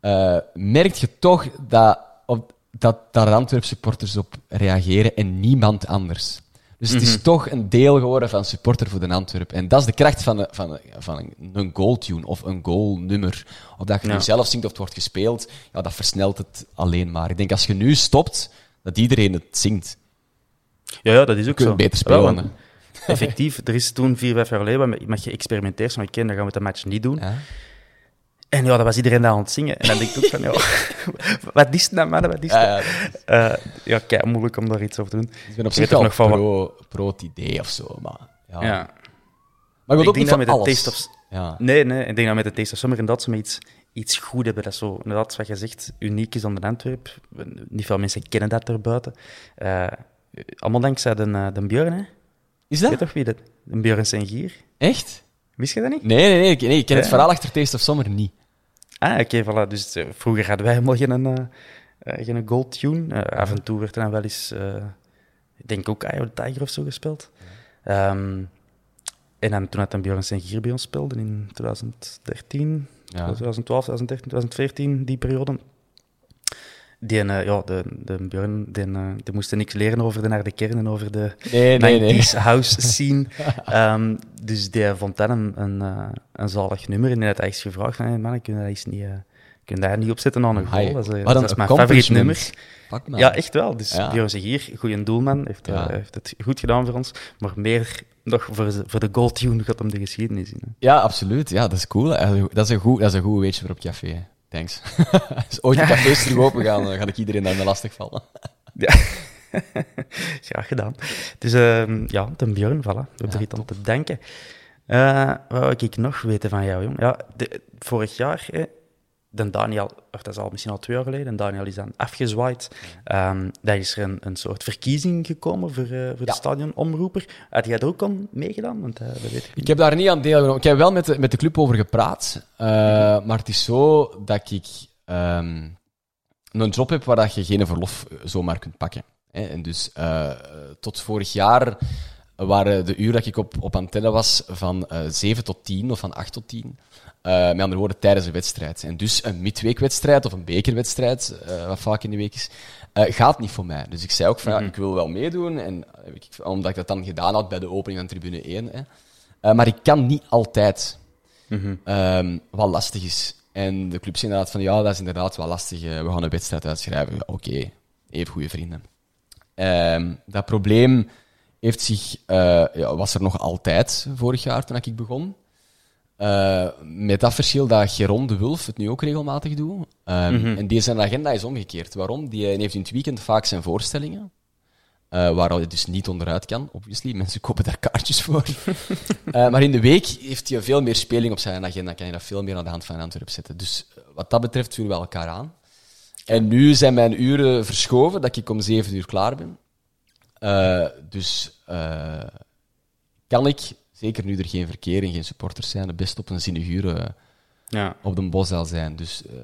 Eh merk je toch dat, op, dat daar Antwerp supporters op reageren en niemand anders. Dus het is toch een deel geworden van supporter voor de Antwerp. En dat is de kracht van, een- van, een- van een, een goaltune of een goalnummer. Of dat je Ja. nu zelf zingt of het wordt gespeeld, ja, dat versnelt het alleen maar. Ik denk als je nu stopt, dat iedereen het zingt. Ja, ja, dat is ook Je zo. kunt beter Wel, spelen. want effectief, er is toen vier, vijf jaar geleden met, geëxperimenteerd. Ik ken, dat gaan we de match niet doen. Ja. En ja, dat was iedereen daar aan het zingen. En dan denk ik ook van, ja, wat is het nou, mannen, wat is? Ja, ja, Eh, ja, kei moeilijk om daar iets over te doen. ik ben op zich nog van pro, pro het idee of zo. Maar, ja. Ja. maar ik Ik ook denk dat van met de alles. Taste of... Ja. Nee, nee, ik denk dat met de Taste of Summer inderdaad ze met iets, iets goed hebben. Dat zo, inderdaad, wat je zegt, uniek is aan de Antwerp. Niet veel mensen kennen dat erbuiten. Eh allemaal dankzij de, eh, de Björn, hè? Is Weet dat? toch wie dat? De Björn Sengier. Echt? Wist je dat niet? Nee, nee, nee. Ik, nee, ik ken het verhaal achter Taste of Summer niet. Ah, oké, voilà. Dus eh, vroeger hadden wij helemaal geen, eh, geen gold tune. Af en toe werd er dan wel eens, ik denk ook Eye of the Tiger of zo gespeeld. Ehm, en dan, toen had dan Björn Sengier bij ons speelde in 2013, Ja. 2012, 2013, 2014, die periode. Die, eh, ja, de, de Björn, die, eh, die moesten niks leren over de naar de kern en over de Nee, nee, nee. 90s house scene. Ehm, dus die vond dat een, een, eh, een zalig nummer. En die had echt gevraagd van, hey, man, kun je dat eens niet, kun dat niet opzetten aan een goal? Dat is, dat mijn favoriet nummer. Ja, echt wel. Dus Ja. Björn Segier, goede doelman, heeft, Ja. heeft het goed gedaan voor ons. Maar meer nog voor, de- voor de goaltune gaat hem de geschiedenis in. hè. Ja, absoluut. Ja, dat is cool. Dat is een goed, dat is een goed weetje voor op café. Thanks. Als ooit de cafés terug open gaan, dan ga ik iedereen daarmee lastig vallen. Ja. Graag gedaan. Dus ehm, ja, de Björn, voilà. We hebben er iets aan te denken. Eh, wat wil ik nog weten van jou, jong? Ja, de- vorig jaar, de Daniel, of dat is al misschien al twee jaar geleden, en Daniel is dan afgezwaaid. Ehm daar is er een, een soort verkiezing gekomen voor, eh, voor de Ja. stadionomroeper. Had jij er ook aan meegedaan? Want eh, dat weet ik niet. Ik heb daar niet aan deelgenomen. Ik heb wel met de, met de club over gepraat. eh, maar het is zo dat ik ehm, een job heb waar dat je geen verlof zomaar kunt pakken. Hè. En dus eh, tot vorig jaar waren de uren dat ik op, op antenne was van eh 7 tot 10 of van 8 tot 10. Eh, met andere woorden, tijdens een wedstrijd. En dus een midweekwedstrijd of een bekerwedstrijd, eh, wat vaak in de week is, eh, gaat niet voor mij. Dus ik zei ook van, ja, ik wil wel meedoen. En, ik, omdat ik dat dan gedaan had bij de opening van tribune 1. Hè. Maar ik kan niet altijd. Ehm, wat lastig is. En de club zei inderdaad van, ja, dat is inderdaad wel lastig. we gaan een wedstrijd uitschrijven. Ja, Oké, even goede vrienden. Ehm, dat probleem heeft zich, ja, was er nog altijd vorig jaar toen ik begon. Eh, met dat verschil dat Geron de Wulf het nu ook regelmatig doet. Ehm, En die zijn agenda is omgekeerd. Waarom? Die eh, heeft in het weekend vaak zijn voorstellingen. eh, waar hij dus niet onderuit kan, obviously. Mensen kopen daar kaartjes voor. Maar in de week heeft hij veel meer speling op zijn agenda. Kan je dat veel meer aan de hand van Antwerpen zetten. Dus wat dat betreft vullen we elkaar aan. En nu zijn mijn uren verschoven, dat ik om zeven uur klaar ben. Dus kan ik, zeker nu er geen verkeer en geen supporters zijn, het best op een zinnige uur eh, Ja. op de Boszaal zijn. Dus, eh,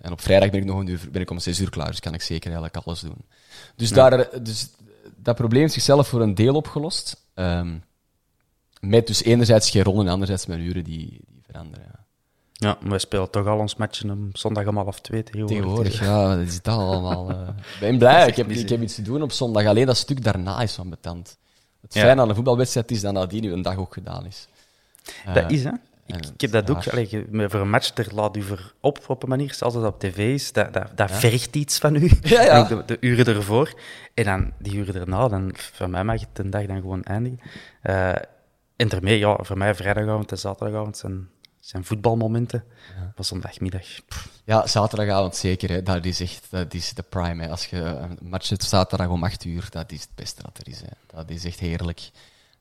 en op vrijdag ben ik nog een uur, ben ik om zes uur klaar, dus kan ik zeker eigenlijk alles doen. Dus, daar, dus dat probleem heeft zichzelf voor een deel opgelost. Ehm, met dus enerzijds geen rol en anderzijds mijn uren die, die veranderen. Ja. ja, maar wij spelen toch al ons matchen om zondag om half twee tegenwoordig. Tegenwoordig, ja, dat is dat allemaal. eh. Ik ben blij, ik heb, ik heb iets te doen op zondag. Alleen dat stuk daarna is van betand. Het Ja. fijne aan een voetbalwedstrijd is dat nadien nu een dag ook gedaan is. Dat is, hè? Ik, ik heb dat ook. Allee, voor een match, er laat u voor op op een manier. Zoals het op tv is, dat, dat, dat vergt iets van u. Ja, ja. De, de uren ervoor. En dan die uren erna, dan, voor mij mag het een dag dan gewoon eindigen. Eh, en daarmee, ja, voor mij vrijdagavond en zaterdagavond zijn, zijn voetbalmomenten. Van zondagmiddag. Pff, Ja, zaterdagavond zeker. Hè. Dat is echt dat is de prime. Hè. Als je een match hebt zaterdag om 8 uur, dat is het beste dat er is. Hè. Dat is echt heerlijk.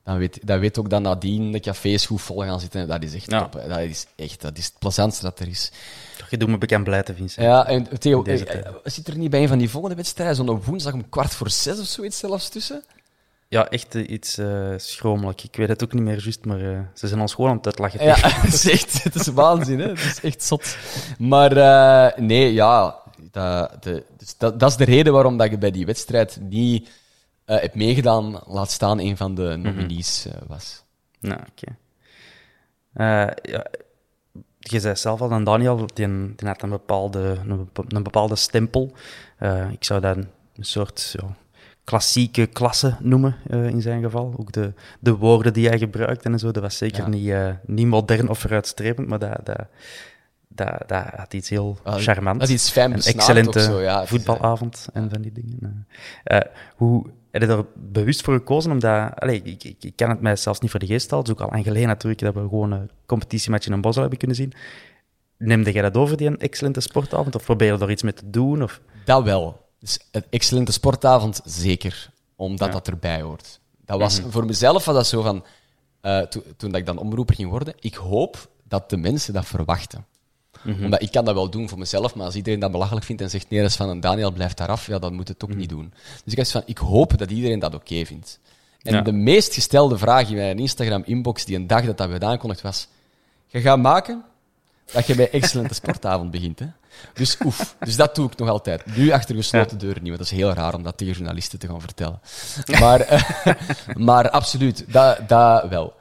dan weet, dan weet ook dat nadien de cafés goed vol gaan zitten. Dat is echt Ja. top. hè. Dat is echt dat is het plezantste dat er is. Je doet me bekend blij te vinden. Ja, en Theo, eh, zit er niet bij een van die volgende wedstrijden zo'n woensdag om kwart voor zes of zoiets zelfs tussen? Ja, echt eh, iets eh schromelijk. Ik weet het ook niet meer juist, maar eh, ze zijn ons gewoon aan het uitlachen. Ja, het is echt het is waanzin, hè? Het is echt zot. Maar nee, ja, dat, de, dus dat, dat is de reden waarom dat je bij die wedstrijd niet hebt meegedaan, laat staan een van de nominees eh, was. Nou, oké. Ja, je zei zelf al, aan Daniel, die, die had een bepaalde, een, bepa- een bepaalde stempel. Ik zou dat een soort ja, klassieke klasse noemen, eh, in zijn geval. Ook de, de woorden die hij gebruikte en zo, dat was zeker Ja. niet, eh, niet modern of vooruitstrevend, maar dat, dat, dat, dat had iets heel Ah, charmants. dat is iets Een excellente zo, ja. Voetbalavond en van die dingen. eh. Hoe heb je er bewust voor gekozen? Omdat, allee, ik, ik, ik kan het mij zelfs niet voor de geest halen. Het is ook al lang geleden natuurlijk dat we gewoon een competitiematch in een bos hebben kunnen zien. Neemde jij dat over, die een excellente sportavond? Of probeer je er iets mee te doen? Of... Dat wel. Dus een excellente sportavond, zeker. Omdat Ja. dat erbij hoort. Dat was, Voor mezelf was dat zo van... eh, to- toen dat ik dan omroeper ging worden, ik hoop dat de mensen dat verwachten. Omdat ik kan dat wel doen voor mezelf, maar als iedereen dat belachelijk vindt en zegt nee, dat is van een Daniel, blijft daar af, ja, dan moet het ook niet doen. Dus ik dacht van, ik hoop dat iedereen dat oké vindt. En Ja. de meest gestelde vraag in mijn Instagram-inbox die een dag dat dat werd aangekondigd was, je gaat maken dat je bij excellente sportavond begint. Hè? Dus oef, dus dat doe ik nog altijd. Nu achter gesloten deuren niet, want dat is heel raar om dat tegen journalisten te gaan vertellen. Maar, eh, maar absoluut, dat, dat wel.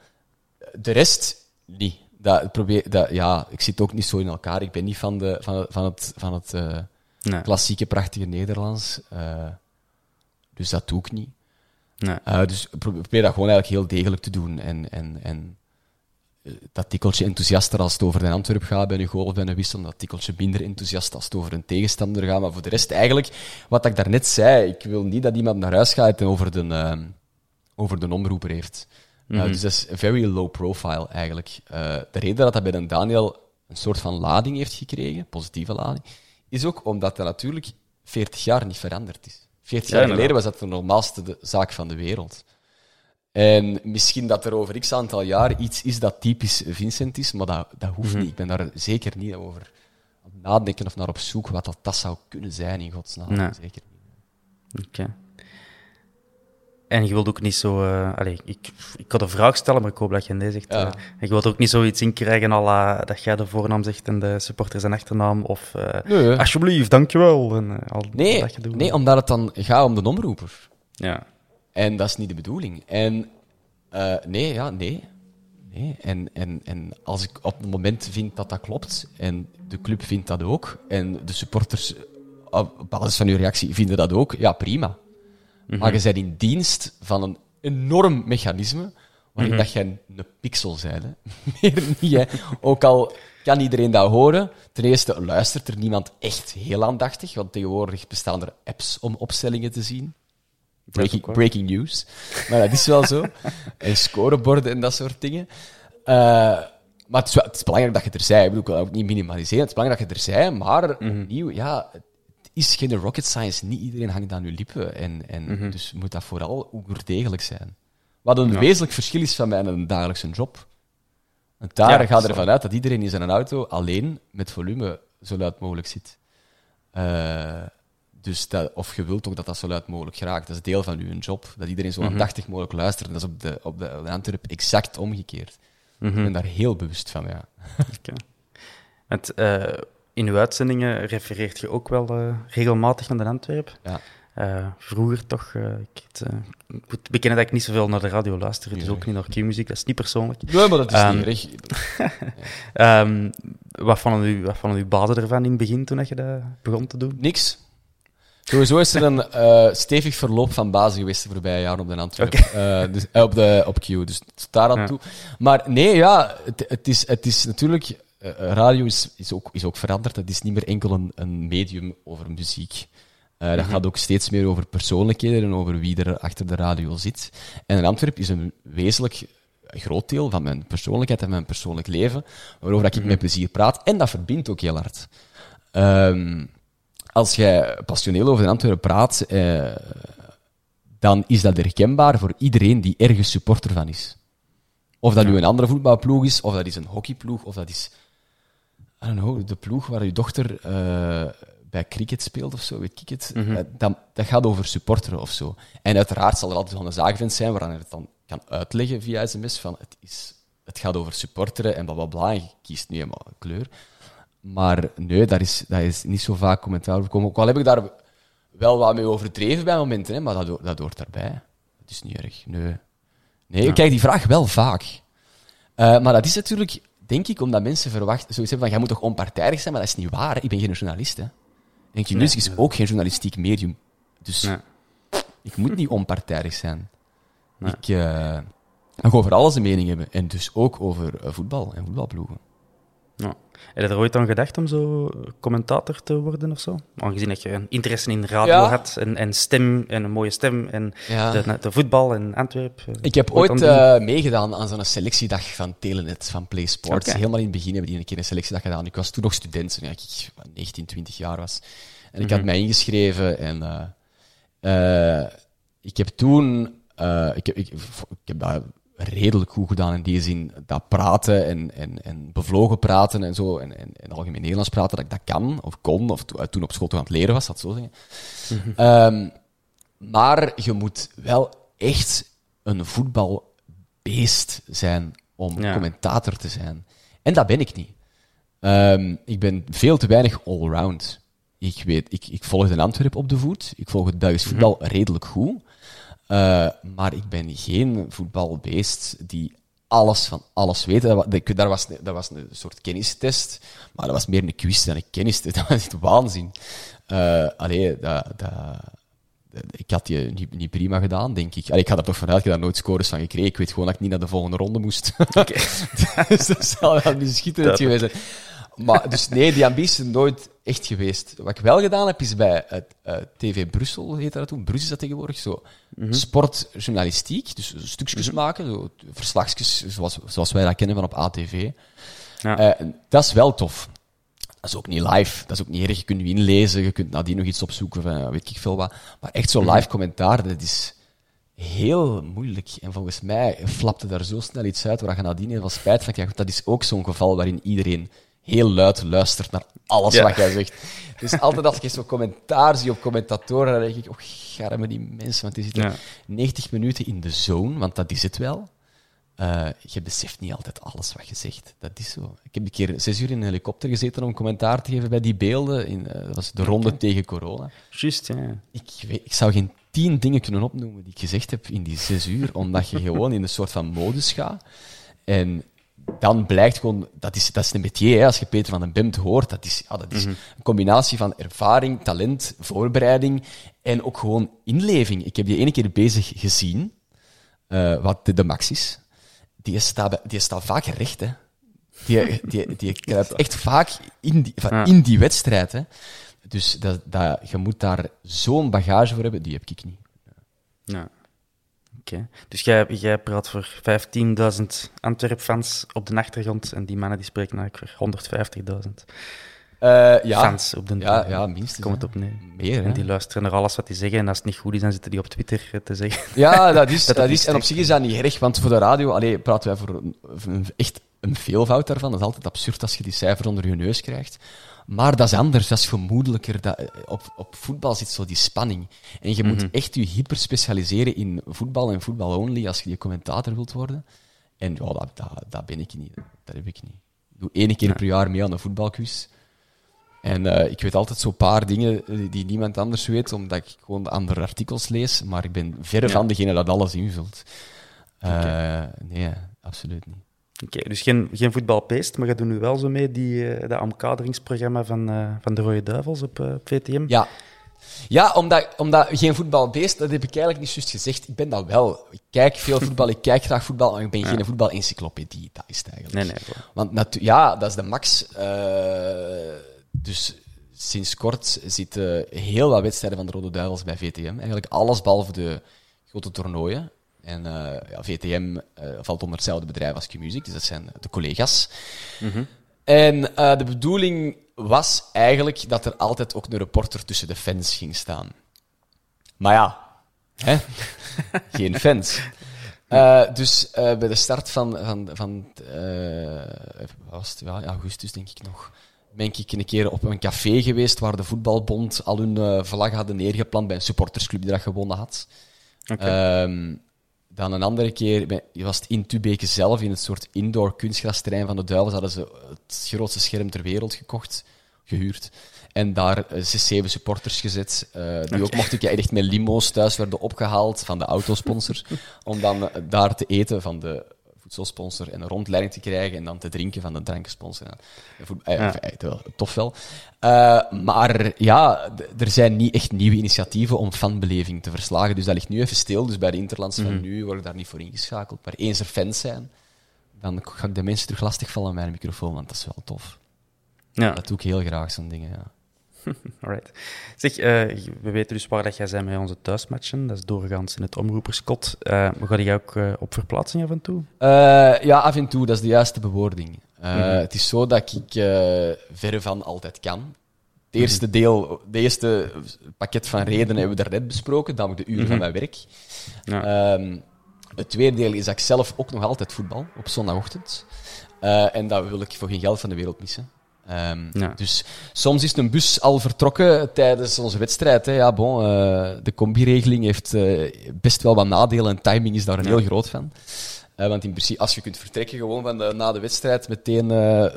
De rest niet. Dat probeer, dat, ja, ik zit ook niet zo in elkaar. Ik ben niet van, de, van, van het, van het eh, Nee. klassieke, prachtige Nederlands. eh, dus dat doe ik niet. Nee. Dus probeer dat gewoon eigenlijk heel degelijk te doen. En, en, en dat tikkeltje enthousiaster als het over de Antwerp gaat bij een golf, bij een wissel. Dat tikkeltje minder enthousiast als het over een tegenstander gaat. Maar voor de rest eigenlijk, wat ik daarnet zei, ik wil niet dat iemand naar huis gaat en over de, eh, over de omroeper heeft. Eh, dus dat is very low profile eigenlijk. Eh, de reden dat dat bij een Daniel een soort van lading heeft gekregen, positieve lading, is ook omdat dat natuurlijk 40 jaar niet veranderd is. 40 jaar Ja, geleden was dat de normaalste de zaak van de wereld. En misschien dat er over x aantal jaar iets is dat typisch Vincent is, maar dat, dat hoeft niet. Ik ben daar zeker niet over aan het nadenken of naar op zoek wat dat, dat zou kunnen zijn in godsnaam. Nee. Zeker niet. Oké. En je wilt ook niet zo... eh allee, ik, ik had een vraag stellen, maar ik hoop dat je nee zegt. Ja. eh, je wilt ook niet zoiets inkrijgen la dat jij de voornaam zegt en de supporters zijn achternaam. Of eh, Nee. alsjeblieft, dankjewel. En, al Nee, dat nee, omdat het dan gaat om de omroeper. Ja. En dat is niet de bedoeling. En eh, nee, ja, nee. nee. En, en, en als ik op het moment vind dat dat klopt, en de club vindt dat ook, en de supporters eh, op basis van uw reactie vinden dat ook, ja, prima. Maar je bent in dienst van een enorm mechanisme waarin dat je een pixel bent. Hè. Meer niet, hè. Ook al kan iedereen dat horen. Ten eerste luistert er niemand echt heel aandachtig, want tegenwoordig bestaan er apps om opstellingen te zien. Breaking, news. Maar dat is wel zo. En scoreborden en dat soort dingen. Eh, maar het is, wel- het is belangrijk dat je er zij. Ik bedoel, ik wil ook niet minimaliseren. Het is belangrijk dat je er zij. Maar opnieuw, ja, het is geen rocket science. Niet iedereen hangt aan je lippen. En, en Dus moet dat vooral oerdegelijk zijn. Wat een wezenlijk verschil is van mijn dagelijkse job. Want daar Ja, gaat dat is ervan uit dat iedereen in zijn auto alleen met volume zo luid mogelijk zit. Eh, dus dat, of je wilt ook dat dat zo luid mogelijk geraakt. Dat is deel van uw job. Dat iedereen zo aandachtig mogelijk luistert. En dat is op de, op de, op de Antwerp exact omgekeerd. Ik ben daar heel bewust van, ja. Het, eh, in uw uitzendingen refereert je ook wel eh, regelmatig naar de Antwerp. ja. Eh, vroeger toch, eh, ik, het, eh, ik moet bekennen dat ik niet zoveel naar de radio luister, dus Ja. ook niet naar Q-muziek, dat is niet persoonlijk. Nee, maar dat is Ehm, niet. Ehm, wat vonden u, wat vonden uw bazen ervan in het begin toen dat je dat begon te doen? Niks. Sowieso is er een eh, stevig verloop van bazen geweest de voorbije jaren op de Antwerp. Eh, dus, eh, op, de, op Q, dus daar aan Ja. toe. Maar nee, ja, het, het, is, het is natuurlijk... radio is, is, ook, is ook veranderd. Het is niet meer enkel een, een medium over muziek. Dat gaat ook steeds meer over persoonlijkheden en over wie er achter de radio zit. En in Antwerp is een wezenlijk groot deel van mijn persoonlijkheid en mijn persoonlijk leven, waarover dat ik met plezier praat. En dat verbindt ook heel hard. Ehm, als jij passioneel over de Antwerpen praat, eh, dan is dat herkenbaar voor iedereen die ergens supporter van is. Of dat nu een andere voetbalploeg is, of dat is een hockeyploeg, of dat is, I don't know, de ploeg waar je dochter eh, bij cricket speelt of zo, weet ik het. Mhm. Eh, dat, dat gaat over supporteren of zo. En uiteraard zal er altijd wel een zaakvent zijn waar hij het dan kan uitleggen via sms van het, is, het gaat over supporteren en bla bla bla. En je kiest nu eenmaal een kleur. Maar nee, daar is, daar is niet zo vaak commentaar over gekomen. Ook al heb ik daar wel wat mee overdreven bij momenten, hè, maar dat, dat hoort daarbij. Het is niet erg. Nee, nee ik krijg die vraag wel vaak. Eh, maar dat is natuurlijk, denk ik, omdat mensen verwachten, zoiets hebben van, jij moet toch onpartijdig zijn, maar dat is niet waar. Hè? Ik ben geen journalist. Hè? En Q-Music is ook geen journalistiek medium. Dus Nee. ik moet niet onpartijdig zijn. Ik eh, mag over alles een mening hebben. En dus ook over eh, voetbal en voetbalploegen. Heb je er ooit aan gedacht om zo commentator te worden of zo? Aangezien dat je een interesse in radio Ja. had en, en stem en een mooie stem en Ja. de, de voetbal in Antwerpen. Ik heb Ooit eh, meegedaan aan zo'n selectiedag van Telenet, van Play Sports. Helemaal in het begin hebben die een keer een selectiedag gedaan. Ik was toen nog student, toen ik wat, 19, 20 jaar was. En ik had mij ingeschreven en eh, eh, ik heb toen... ik, heb, ik, ik heb dat redelijk goed gedaan in die zin. Dat praten en, en, en bevlogen praten en zo, en, en, en algemeen Nederlands praten, dat ik dat kan, of kon, of to- toen op school toch aan het leren was, dat zo zeggen. Ehm, maar je moet wel echt een voetbalbeest zijn om Ja. commentator te zijn. En dat ben ik niet. Ehm, ik ben veel te weinig allround. Ik, weet, ik, ik volg de Antwerp op de voet. Ik volg het Duits voetbal redelijk goed. Eh, maar ik ben geen voetbalbeest die alles van alles weet. Dat dat- Daar was, dat was een soort kennistest, maar dat was meer een quiz dan een kennistest. Dat was echt waanzin. Allee, dat, dat, dat- ik had die niet, niet prima gedaan, denk ik. Allee, ik ga er toch vanuit dat je daar nooit scores van gekregen. Ik weet gewoon dat ik niet naar de volgende ronde moest. dus dat zou wel schitterend geweest zijn. Maar, dus nee, die ambitie is nooit echt geweest. Wat ik wel gedaan heb, is bij het, eh, TV Brussel, heette dat toen, Brussel is dat tegenwoordig, zo sportjournalistiek, dus stukjes maken, zo, verslagjes, zoals, zoals wij dat kennen van op ATV. Ja. Eh, dat is wel tof. Dat is ook niet live, dat is ook niet erg. Je kunt nu inlezen, je kunt nadien nog iets opzoeken, eh, weet ik veel wat. Maar echt zo live commentaar, dat is heel moeilijk. En volgens mij flapte daar zo snel iets uit waar je nadien heel veel spijt van krijgt. Dat is ook zo'n geval waarin iedereen heel luid luistert naar alles Ja. wat jij zegt. Dus altijd als ik zo'n commentaar zie op commentatoren, dan denk ik, oh, garme die mensen, want die zitten Ja. 90 minuten in de zone, want dat is het wel. Eh, je beseft niet altijd alles wat je zegt. Dat is zo. Ik heb een keer zes uur in een helikopter gezeten om commentaar te geven bij die beelden. In, eh, dat was de ronde tegen corona. Juist, ja. Ik, weet, ik zou geen tien dingen kunnen opnoemen die ik gezegd heb in die zes uur, omdat je gewoon in een soort van modus gaat. En dan blijkt gewoon, dat is, dat is een métier, hè, als je Peter van den Bemt hoort, dat is, ja, dat is een combinatie van ervaring, talent, voorbereiding en ook gewoon inleving. Ik heb die ene keer bezig gezien, eh, wat de, de max is. Die staat, die staat vaak recht, hè. Die, die, die kruipt echt vaak in die, van, Ja. in die wedstrijd, hè. Dus dat, dat, je moet daar zo'n bagage voor hebben, die heb ik niet. ja. Oké. Dus jij, jij praat voor 15.000 Antwerp-fans op de achtergrond en die mannen die spreken eigenlijk voor 150.000 Eh, ja. fans op de Ja, ja, minstens. Komt het op neer. Meer. En die luisteren naar alles wat die zeggen en als het niet goed is, dan zitten die op Twitter eh, te zeggen. Ja, dat is, Dat is, en op zich is dat niet erg, want voor de radio allee, praten wij voor een, voor een- echt een veelvoud daarvan. Dat is altijd absurd als je die cijfer onder je neus krijgt. Maar dat is anders, dat is gemoedelijker. Dat, eh, op, op voetbal zit zo die spanning. En je moet echt je hyperspecialiseren in voetbal en voetbal only als je die commentator wilt worden. En ja, dat, dat, dat ben ik niet. Dat heb ik niet. Ik doe één keer per jaar mee aan een voetbalquiz. En eh, ik weet altijd zo'n paar dingen eh, die niemand anders weet, omdat ik gewoon andere artikels lees. Maar ik ben verre van degene dat alles invult. Nee, absoluut niet. Oké, dus geen, geen voetbalpeest, maar je doet nu wel zo mee die, eh, dat omkaderingsprogramma van, eh, van de Rode Duivels op, eh, VTM. Ja. Ja, omdat, omdat geen voetbalbeest, dat heb ik eigenlijk niet juist gezegd. Ik ben dat wel. Ik kijk veel voetbal, ik kijk graag voetbal, maar ik ben geen voetbalencyclopedie. Dat is het eigenlijk. Nee, nee. Want natu- ja, dat is de max. Dus sinds kort zitten heel wat wedstrijden van de Rode Duivels bij VTM. Eigenlijk alles behalve de grote toernooien. En eh, ja, VTM eh, valt onder hetzelfde bedrijf als Q-Music, dus dat zijn de collega's. En eh, de bedoeling was eigenlijk dat er altijd ook een reporter tussen de fans ging staan. Maar ja, Hè? Geen fans. Uh, dus uh, bij de start van, van, van uh, was het, ja, augustus denk ik nog, ben ik een keer op een café geweest waar de voetbalbond al hun vlag hadden neergeplant bij een supportersclub die dat gewonnen had. Okay. Um, dan een andere keer was het in Tubeke zelf, in het soort indoor kunstgrasterrein van de Duivels, hadden ze het grootste scherm ter wereld gekocht, gehuurd. En daar zes, zeven supporters gezet, uh, die ook mochten echt met limo's thuis werden opgehaald van de autosponsor, om dan daar te eten van de voedselsponsor en een rondleiding te krijgen en dan te drinken van de drankensponsor. Eh, ja. tof wel. Uh, maar ja, er zijn niet echt nieuwe initiatieven om fanbeleving te verslagen. Dus dat ligt nu even stil. Dus bij de Interlands van mhm. nu word ik daar niet voor ingeschakeld. Maar eens er fans zijn, dan ga ik de mensen terug lastigvallen met mijn microfoon, want dat is wel tof. Ja. Dat doe ik heel graag, zo'n dingen, ja. Alright. Zeg, uh, we weten dus waar dat jij bent met onze thuismatchen. Dat is doorgaans in het omroeperskot. Uh, ga jij ook uh, op verplaatsing af en toe? ja, af en toe. Dat is de juiste bewoording. Mm -hmm. Het is zo dat ik verre van altijd kan. Het eerste mhm. deel, de eerste pakket van redenen hebben we daarnet besproken, namelijk de uren van mhm. mijn werk. Ja. Um, het tweede deel is dat ik zelf ook nog altijd voetbal op zondagochtend. en dat wil ik voor geen geld van de wereld missen. Um, Dus soms is een bus al vertrokken tijdens onze wedstrijd. Hè. Ja, bon, uh, de combi-regeling heeft uh, best wel wat nadelen en timing is daar een heel groot van. Uh, want in principe, als je kunt vertrekken gewoon van de, na de wedstrijd, meteen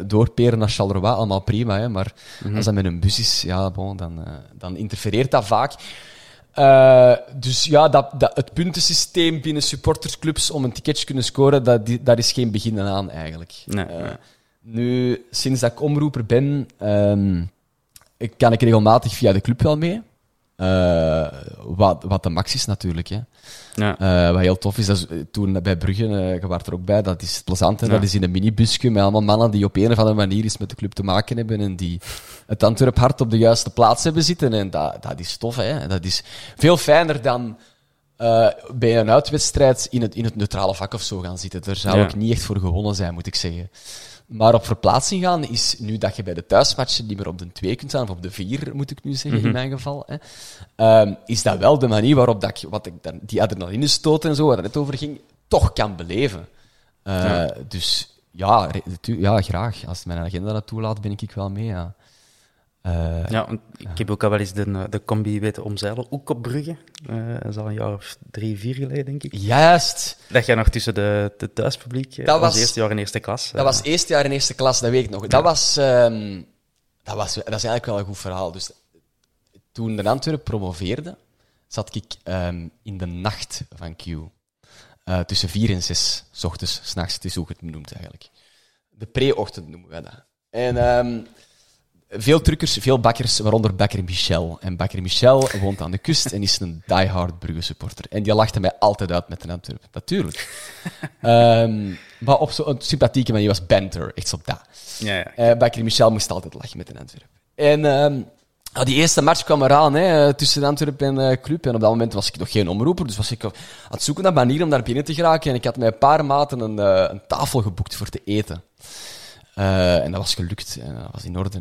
doorperen naar Charleroi, allemaal prima. Hè. Maar mm -hmm. als dat met een bus is, ja, bon, dan, dan interfereert dat vaak. dus ja, dat, dat, het puntensysteem binnen supportersclubs om een ticketje te kunnen scoren, dat, daar is geen begin aan eigenlijk. Nee, nee. Nu, sinds dat ik omroeper ben, um, kan ik regelmatig via de club wel mee. Uh, wat, wat de max is natuurlijk. Hè. Ja. Uh, wat heel tof is, dat is, toen bij Brugge, uh, je was er ook bij, dat is plezant. Hè? Ja. Dat is in een minibusje met allemaal mannen die op een of andere manier iets met de club te maken hebben en die het Antwerp hart op de juiste plaats hebben zitten. En dat, dat is tof. Hè? Dat is veel fijner dan bij een uitwedstrijd in het, in het neutrale vak of zo gaan zitten. Daar zou ik niet echt voor gewonnen zijn, moet ik zeggen. Maar op verplaatsing gaan is nu dat je bij de thuismatchen niet meer op de 2 kunt staan, of op de 4 moet ik nu zeggen in mhm. mijn geval. Hè, um, is dat wel de manier waarop dat ik, wat ik dan, die adrenaline stoot en zo, waar het net over ging, toch kan beleven. Uh, ja. Dus ja, ja, graag. Als mijn agenda dat toelaat, ben ik wel mee. Ja. Uh, ja, ik heb ook al wel eens de, de combi weten omzeilen, ook op Brugge. Uh, dat is al een jaar of drie, vier geleden, denk ik. Juist. Dat jij nog tussen de, de thuispubliek, eh, dat was eerste jaar in eerste klas. Dat was eerste jaar in eerste klas, dat weet ik nog. Dat, was, um, dat, was, dat is eigenlijk wel een goed verhaal. Dus toen de Antwerpen promoveerde, zat ik um, in de nacht van Q. Uh, tussen vier en zes, s ochtends, s'nachts, het is hoe het noemt eigenlijk. De pre-ochtend noemen wij dat. En... Um, veel truckers, veel bakkers, waaronder bakker Michel. En bakker Michel woont aan de kust en is een diehard Brugge supporter. En die lachte mij altijd uit met een Antwerp. Natuurlijk. um, maar op zo'n sympathieke manier was banter, echt zo dat. Ja, ja. Uh, bakker Michel moest altijd lachen met een Antwerp. En um, die eerste match kwam eraan hè, eh, tussen Antwerp en uh, Club. En op dat moment was ik nog geen omroeper, dus was ik aan het zoeken naar manier om daar binnen te geraken. En ik had met een paar maten een, uh, een tafel geboekt voor te eten. Uh, en dat was gelukt. En dat was in orde.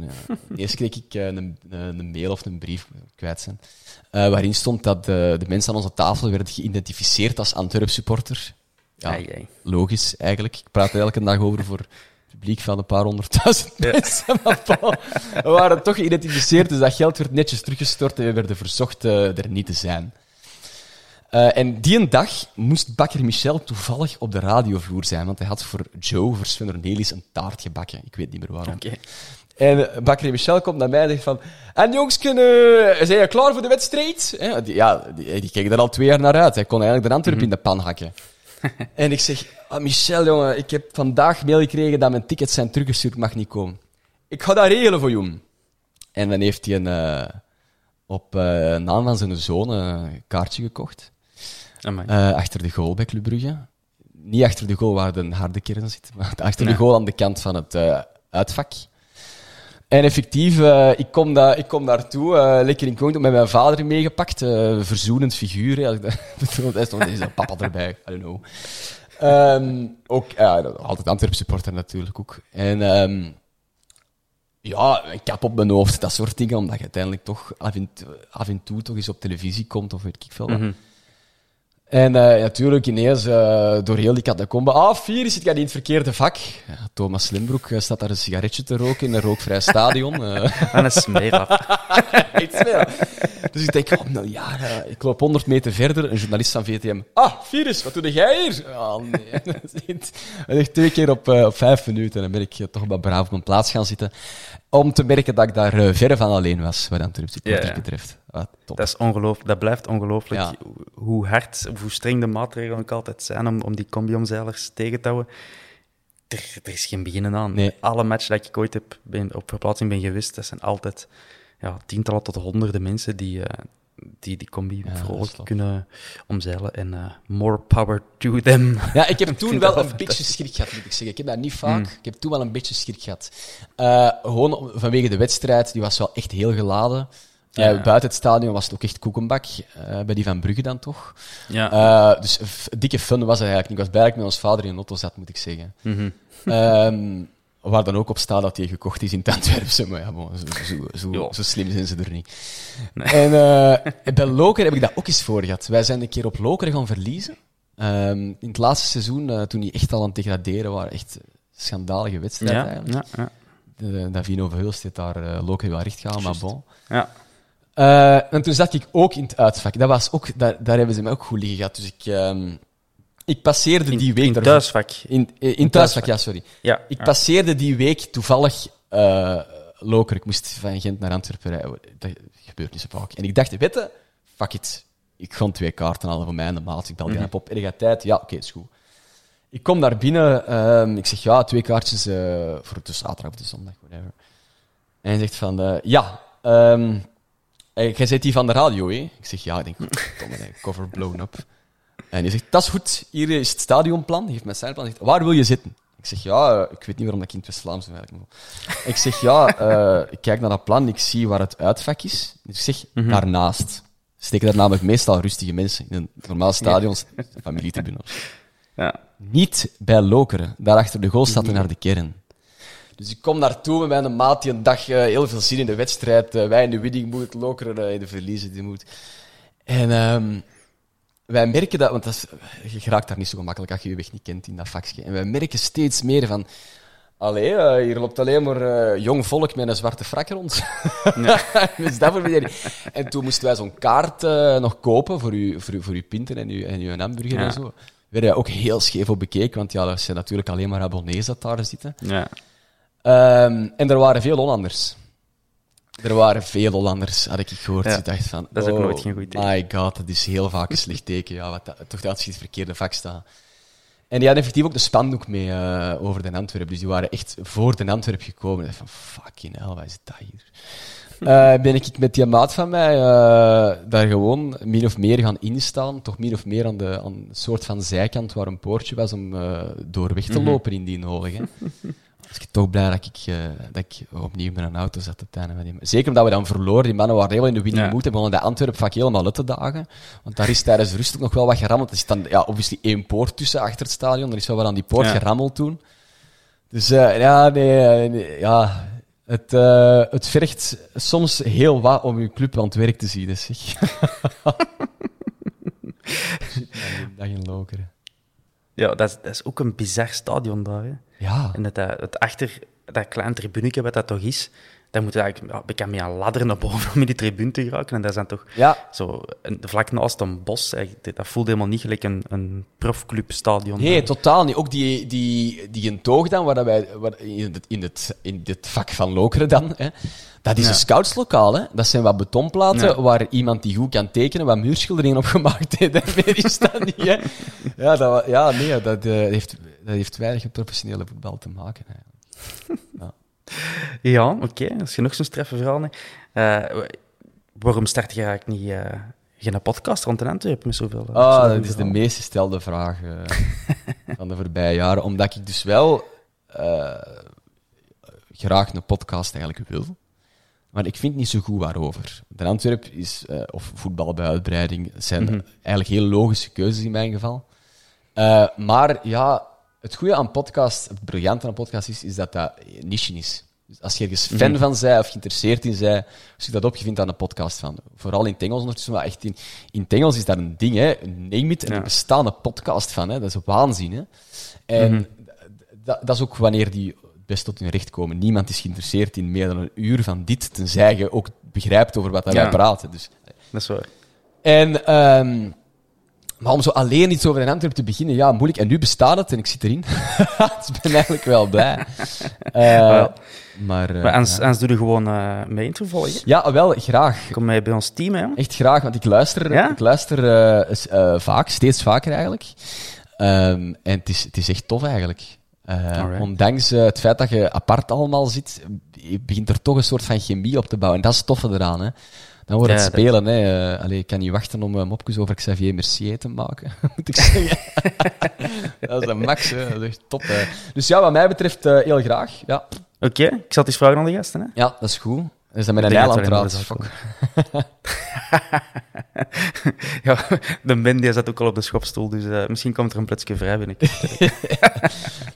Eerst kreeg ik uh, een, een, mail of een brief kwijt zijn. Uh, waarin stond dat de, de, mensen aan onze tafel werden geïdentificeerd als Antwerp supporter. Ja, ai, ai. logisch eigenlijk. Ik praat er elke dag over voor het publiek van een paar honderdduizend ja. mensen. we waren toch geïdentificeerd, dus dat geld werd netjes teruggestort en we werden verzocht er niet te zijn. Uh, en die een dag moest bakker Michel toevallig op de radiovloer zijn, want hij had voor Joe, voor Sven een taart gebakken. Ik weet niet meer waarom. Okay. En uh, bakker Michel komt naar mij en zegt van... En jongens, kunnen, zijn je klaar voor de wedstrijd? ja, die, die keek er al twee jaar naar uit. Hij kon eigenlijk de Antwerpen mm -hmm. in de pan hakken. en ik zeg... Ah, Michel, jongen, ik heb vandaag mail gekregen dat mijn tickets zijn teruggestuurd, mag niet komen. Ik ga dat regelen voor jou. En dan heeft hij een, uh, op naam van zijn zoon een kaartje gekocht. Uh, achter de goal bij Club Brugge. Niet achter de goal waar de harde kern zit, maar achter de goal aan de kant van het uh, uitvak. En effectief, uh, ik, kom da ik kom daartoe, lekker in contact met mijn vader meegepakt. verzoenend figuur. Daar is een papa erbij, I don't know. Um, ook, altijd Antwerp supporter natuurlijk ook. En um, ja, een kap op mijn hoofd, dat soort dingen, omdat je uiteindelijk toch af en, af en toe toch eens op televisie komt of weet ik veel wat. Mm En eh, natuurlijk ineens eh, door heel die catacombe. Ah, vier zit jij in het verkeerde vak. Ja, Thomas Slimbroek eh, staat daar een sigaretje te roken in een rookvrij stadion. eh. En een meer. Dus ik denk, oh, nou ja, eh, ik loop 100 meter verder, een journalist van VTM. Ah, Virus, wat doe jij hier? Oh, nee. Echt twee keer op, eh, op vijf minuten. En dan ben ik eh, toch wel braaf op mijn plaats gaan zitten. Om te merken dat ik daar eh, verre van alleen was, wat Antwerp supporters ja. betreft. Ah, top. Dat is ongelooflijk. Dat blijft ongelooflijk. Ja. Hoe hard, of hoe streng de maatregelen ook altijd zijn om, om die combi-omzeilers tegen te houden. Er, er is geen beginnen aan. Nee. Alle matchen dat ik ooit heb, ben, op verplaatsing ben geweest, dat zijn altijd ja, tientallen tot honderden mensen die eh, die, die combi is vrolijk kunnen omzeilen. En eh, more power to them. Ja, ik heb toen wel een beetje schrik gehad, moet ik zeggen. Ik heb dat niet vaak. Ik heb toen wel een beetje schrik gehad. Eh, gewoon vanwege de wedstrijd, die was wel echt heel geladen. Eh, Ja. buiten het stadion was het ook echt koekenbak. eh, bij die van Brugge dan toch. Ja. Eh, dus dikke fun was het eigenlijk niet. Ik was blij dat ik met ons vader in een auto zat, moet ik zeggen. Mhm. Ehm, waar dan ook op staat dat hij gekocht is in het Antwerpse. Maar ja, bon, zo, zo, zo, slim zijn ze er niet. En eh, bij Lokeren heb ik dat ook eens voor gehad. Wij zijn een keer op Lokeren gaan verliezen. Ehm, in het laatste seizoen, eh, toen die echt al aan het degraderen waren, echt schandalige wedstrijd ja, eigenlijk. ja, ja. Davino Verhulst heeft daar eh Lokeren wel recht gehaald, maar bon. ja. En toen zat ik ook in het uitvak. Dat was ook, daar, daar hebben ze mij ook goed liggen gehad. Dus ik, ehm, ik passeerde In, die week... in daarvoor- thuisvak. In, eh, in thuisvak, ja, sorry. Ja. Ik ja. passeerde die week toevallig eh Loker. Ik moest van Gent naar Antwerpen rijden. Dat gebeurt niet zo vaak. En ik dacht, weet je, fuck it. Ik ga twee kaarten halen voor mij en de maat. Ik bel die op. Er gaat tijd. Ja, oké, is goed. Ik kom daar binnen. ehm, ik zeg, ja, twee kaartjes eh, voor de zaterdag of de zondag, whatever. En hij zegt van, ja, eh, jij zit die van de radio, hè? Ik zeg, ja. Ik denk, domme, cover blown up. En hij zegt, dat is goed, hier is het stadionplan. Hij heeft mijn stadionplan. Hij zegt, waar wil je zitten? Ik zeg, ja, ik weet niet waarom ik in het West-Vlaams eigenlijk. Ik zeg, ja, eh, ik kijk naar dat plan, ik zie waar het uitvak is. Dus ik zeg, daarnaast. Steken daar namelijk meestal rustige mensen. In een normaal stadion, ja. familietribune. Ja. Niet bij Lokeren. Daar achter de goal staat er naar de kern. Dus ik kom naartoe met mijn maat die een dag eh, heel veel zin in de wedstrijd. eh, wij in de winning mood, Lokeren in de verliezen die mood. En ehm, wij merken dat, want dat is, je geraakt daar niet zo gemakkelijk als je je weg niet kent in dat vakje. En wij merken steeds meer van. Allee, eh, hier loopt alleen maar eh, jong volk met een zwarte frak rond. dus dat. En toen moesten wij zo'n kaart eh, nog kopen voor uw, voor uw, voor uw pinten en uw, en uw hamburger Ja. en zo. Werden wij ook heel scheef op bekeken, want ja, dat zijn natuurlijk alleen maar abonnees dat daar zitten. Ja. Ehm, en er waren veel Hollanders. Er waren veel Hollanders, had ik gehoord. Ja, Ik dacht van, dat is ook oh nooit geen goed teken. My god, dat is heel vaak een slecht teken. Ja, wat dat, toch dat het verkeerde vak staan. En die hadden effectief ook de spandoek mee eh, over de Antwerp. Dus die waren echt voor de Antwerp gekomen. Ik dacht van, fucking hell, wat is dat hier? Eh, ben ik met die maat van mij eh, daar gewoon min of meer gaan instaan. Toch min of meer aan, de, aan een soort van zijkant waar een poortje was om eh, door weg te Mhm. lopen in die nodig. Ik toch blij dat ik, eh, dat ik opnieuw met een auto zat op het einde van die Zeker omdat we dan verloren. Die mannen waren heel in de winning Ja. mood en begonnen de Antwerp vaak helemaal uit te dagen. Want daar is tijdens de rust ook nog wel wat gerammeld. Er zit dan ja, obviously één poort tussen achter het stadion. Er is wel wat aan die poort Ja. gerammeld toen. Dus eh, ja, nee, eh, nee, ja, het, het vergt soms heel wat om uw club aan het werk te zien. Dus zeg. In Lokeren. Ja, dat is, dat is ook een bizar stadion daar. Hè. Ja, En dat, dat, achter, dat klein tribuneke wat dat toch is, daar moet je eigenlijk ja, bekend mee aan ladderen naar boven om in die tribune te geraken. En dat is dan toch ja. zo een, vlak naast een bos. Dat voelt helemaal niet gelijk een, een profclubstadion. Nee, totaal niet. Ook die, die, die een toog dan, waar dat wij, waar, in, het, in, het, in het vak van Lokeren dan, hè, dat is Ja. een scoutslokaal. Hè. Dat zijn wat betonplaten Ja. waar iemand die goed kan tekenen, wat muurschilderingen op gemaakt heeft. Daarmee is dat niet. Hè. Ja, dat, ja, nee, dat, eh, heeft, dat heeft weinig met professionele voetbal te maken. Eigenlijk. Ja, oké. Als je nog zo'n streffe verhaal. Eh, waarom start je eigenlijk niet eh, geen podcast rond een Antwerpen met zoveel... Ah, dat is de meest gestelde vraag van de voorbije jaren. Omdat ik dus wel graag een podcast eigenlijk wil. Maar ik vind niet zo goed waarover. De Antwerp is, eh, of voetbal bij uitbreiding, zijn Mhm. eigenlijk heel logische keuzes in mijn geval. Eh, maar ja, het goede aan podcast, het briljante aan podcast is, is dat dat niche is. Dus als je ergens fan van zij of geïnteresseerd in zij, zoek dat op, je vindt daar een podcast van. Vooral in Engels ondertussen, maar echt in, in Engels is daar een ding, hè. Name it, en er bestaat een podcast van, hè. Dat is waanzin, hè. En dat, dat is ook wanneer die best tot hun recht komen. Niemand is geïnteresseerd in meer dan een uur van dit, tenzij je ook begrijpt over wat Ja. wij praten. Dus Dat is waar. en, ehm, maar om zo alleen iets over een Antwerp te beginnen, ja, moeilijk. En nu bestaat het en ik zit erin. dus ik ben eigenlijk wel blij. Eh, maar, eh, Maar anders, ja. doe je gewoon eh mee in te volgen. ja, wel, graag. Kom mee bij ons team, hè. Echt graag, want ik luister, Ja? ik luister eh, eh, vaak, steeds vaker eigenlijk. Ehm, en het is, het is echt tof eigenlijk. Alright. ondanks eh, het feit dat je apart allemaal zit, eh, begint er toch een soort van chemie op te bouwen. En dat is toffe eraan. Hè. Dan wordt het dat- spelen. Hè. Allee, ik kan niet wachten om uh, mopjes over Xavier Mercier te maken, moet ik zeggen. dat is een max, hè. dat is echt top. Hè. Dus ja, wat mij betreft heel graag. Ja. Oké, ik zal het eens vragen aan de gasten, hè. ja, dat is goed. Dus dan met een eiland. Ja, de Ben die zat ook al op de schopstoel, dus eh, misschien komt er een plekje vrij binnen.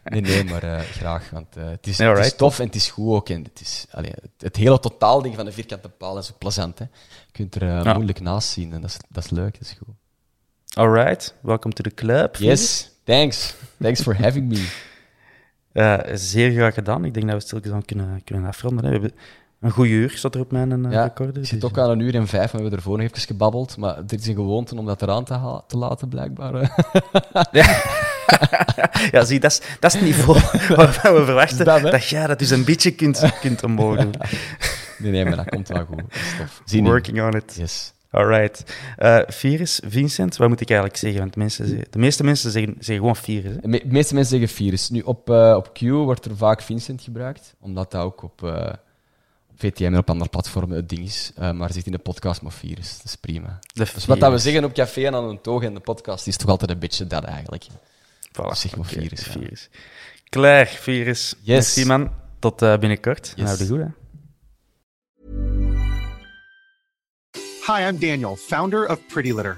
Nee, nee, maar eh, graag. Want eh, het, is, Nee, het is alright. tof en het is goed ook. En het, is, allee, het, het hele totaalding van de vierkante paal is ook plezant. Hè. Je kunt er Ja. moeilijk naast zien en dat is, dat is leuk, dat is goed. Alright, welcome to the club. Yes, thanks. Thanks for having me. Zeer graag gedaan. Ik denk dat we stilgezaan kunnen, kunnen afronden. Hè. We hebben een goed uur, staat er op mijn uh, Ja, recorder. ik zit dus, ook aan een uur en vijf, maar we hebben ervoor nog even gebabbeld. Maar dit is een gewoonte om dat eraan te, ha- te laten, blijkbaar. hè. Ja, zie, dat is, dat is het niveau waarvan we verwachten Dat, jij dat dus een beetje kunt, kunt omhoog doen. Nee, nee, maar dat komt wel goed. Working on it. Yes. Alright. Eh Virus, Vincent, wat moet ik eigenlijk zeggen? Want mensen, zeggen- de meeste mensen zeggen, zeggen gewoon Virus. Hè? De me- meeste mensen zeggen virus. Nu, op, eh, op Q wordt er vaak Vincent gebruikt, omdat dat ook op, eh, op VTM en op andere platformen het ding is. Eh, maar zit in de podcast maar virus. Dat is prima. De Dus wat dat we zeggen op café en aan een toog en de podcast is toch altijd een beetje dat eigenlijk. Voilà, zeg maar virus, ja. Klaar, Virus. Yes. Merci, man. Tot eh, binnenkort. Yes. Nou, de goed, hè. Hi, I'm Daniel, founder of Pretty Litter.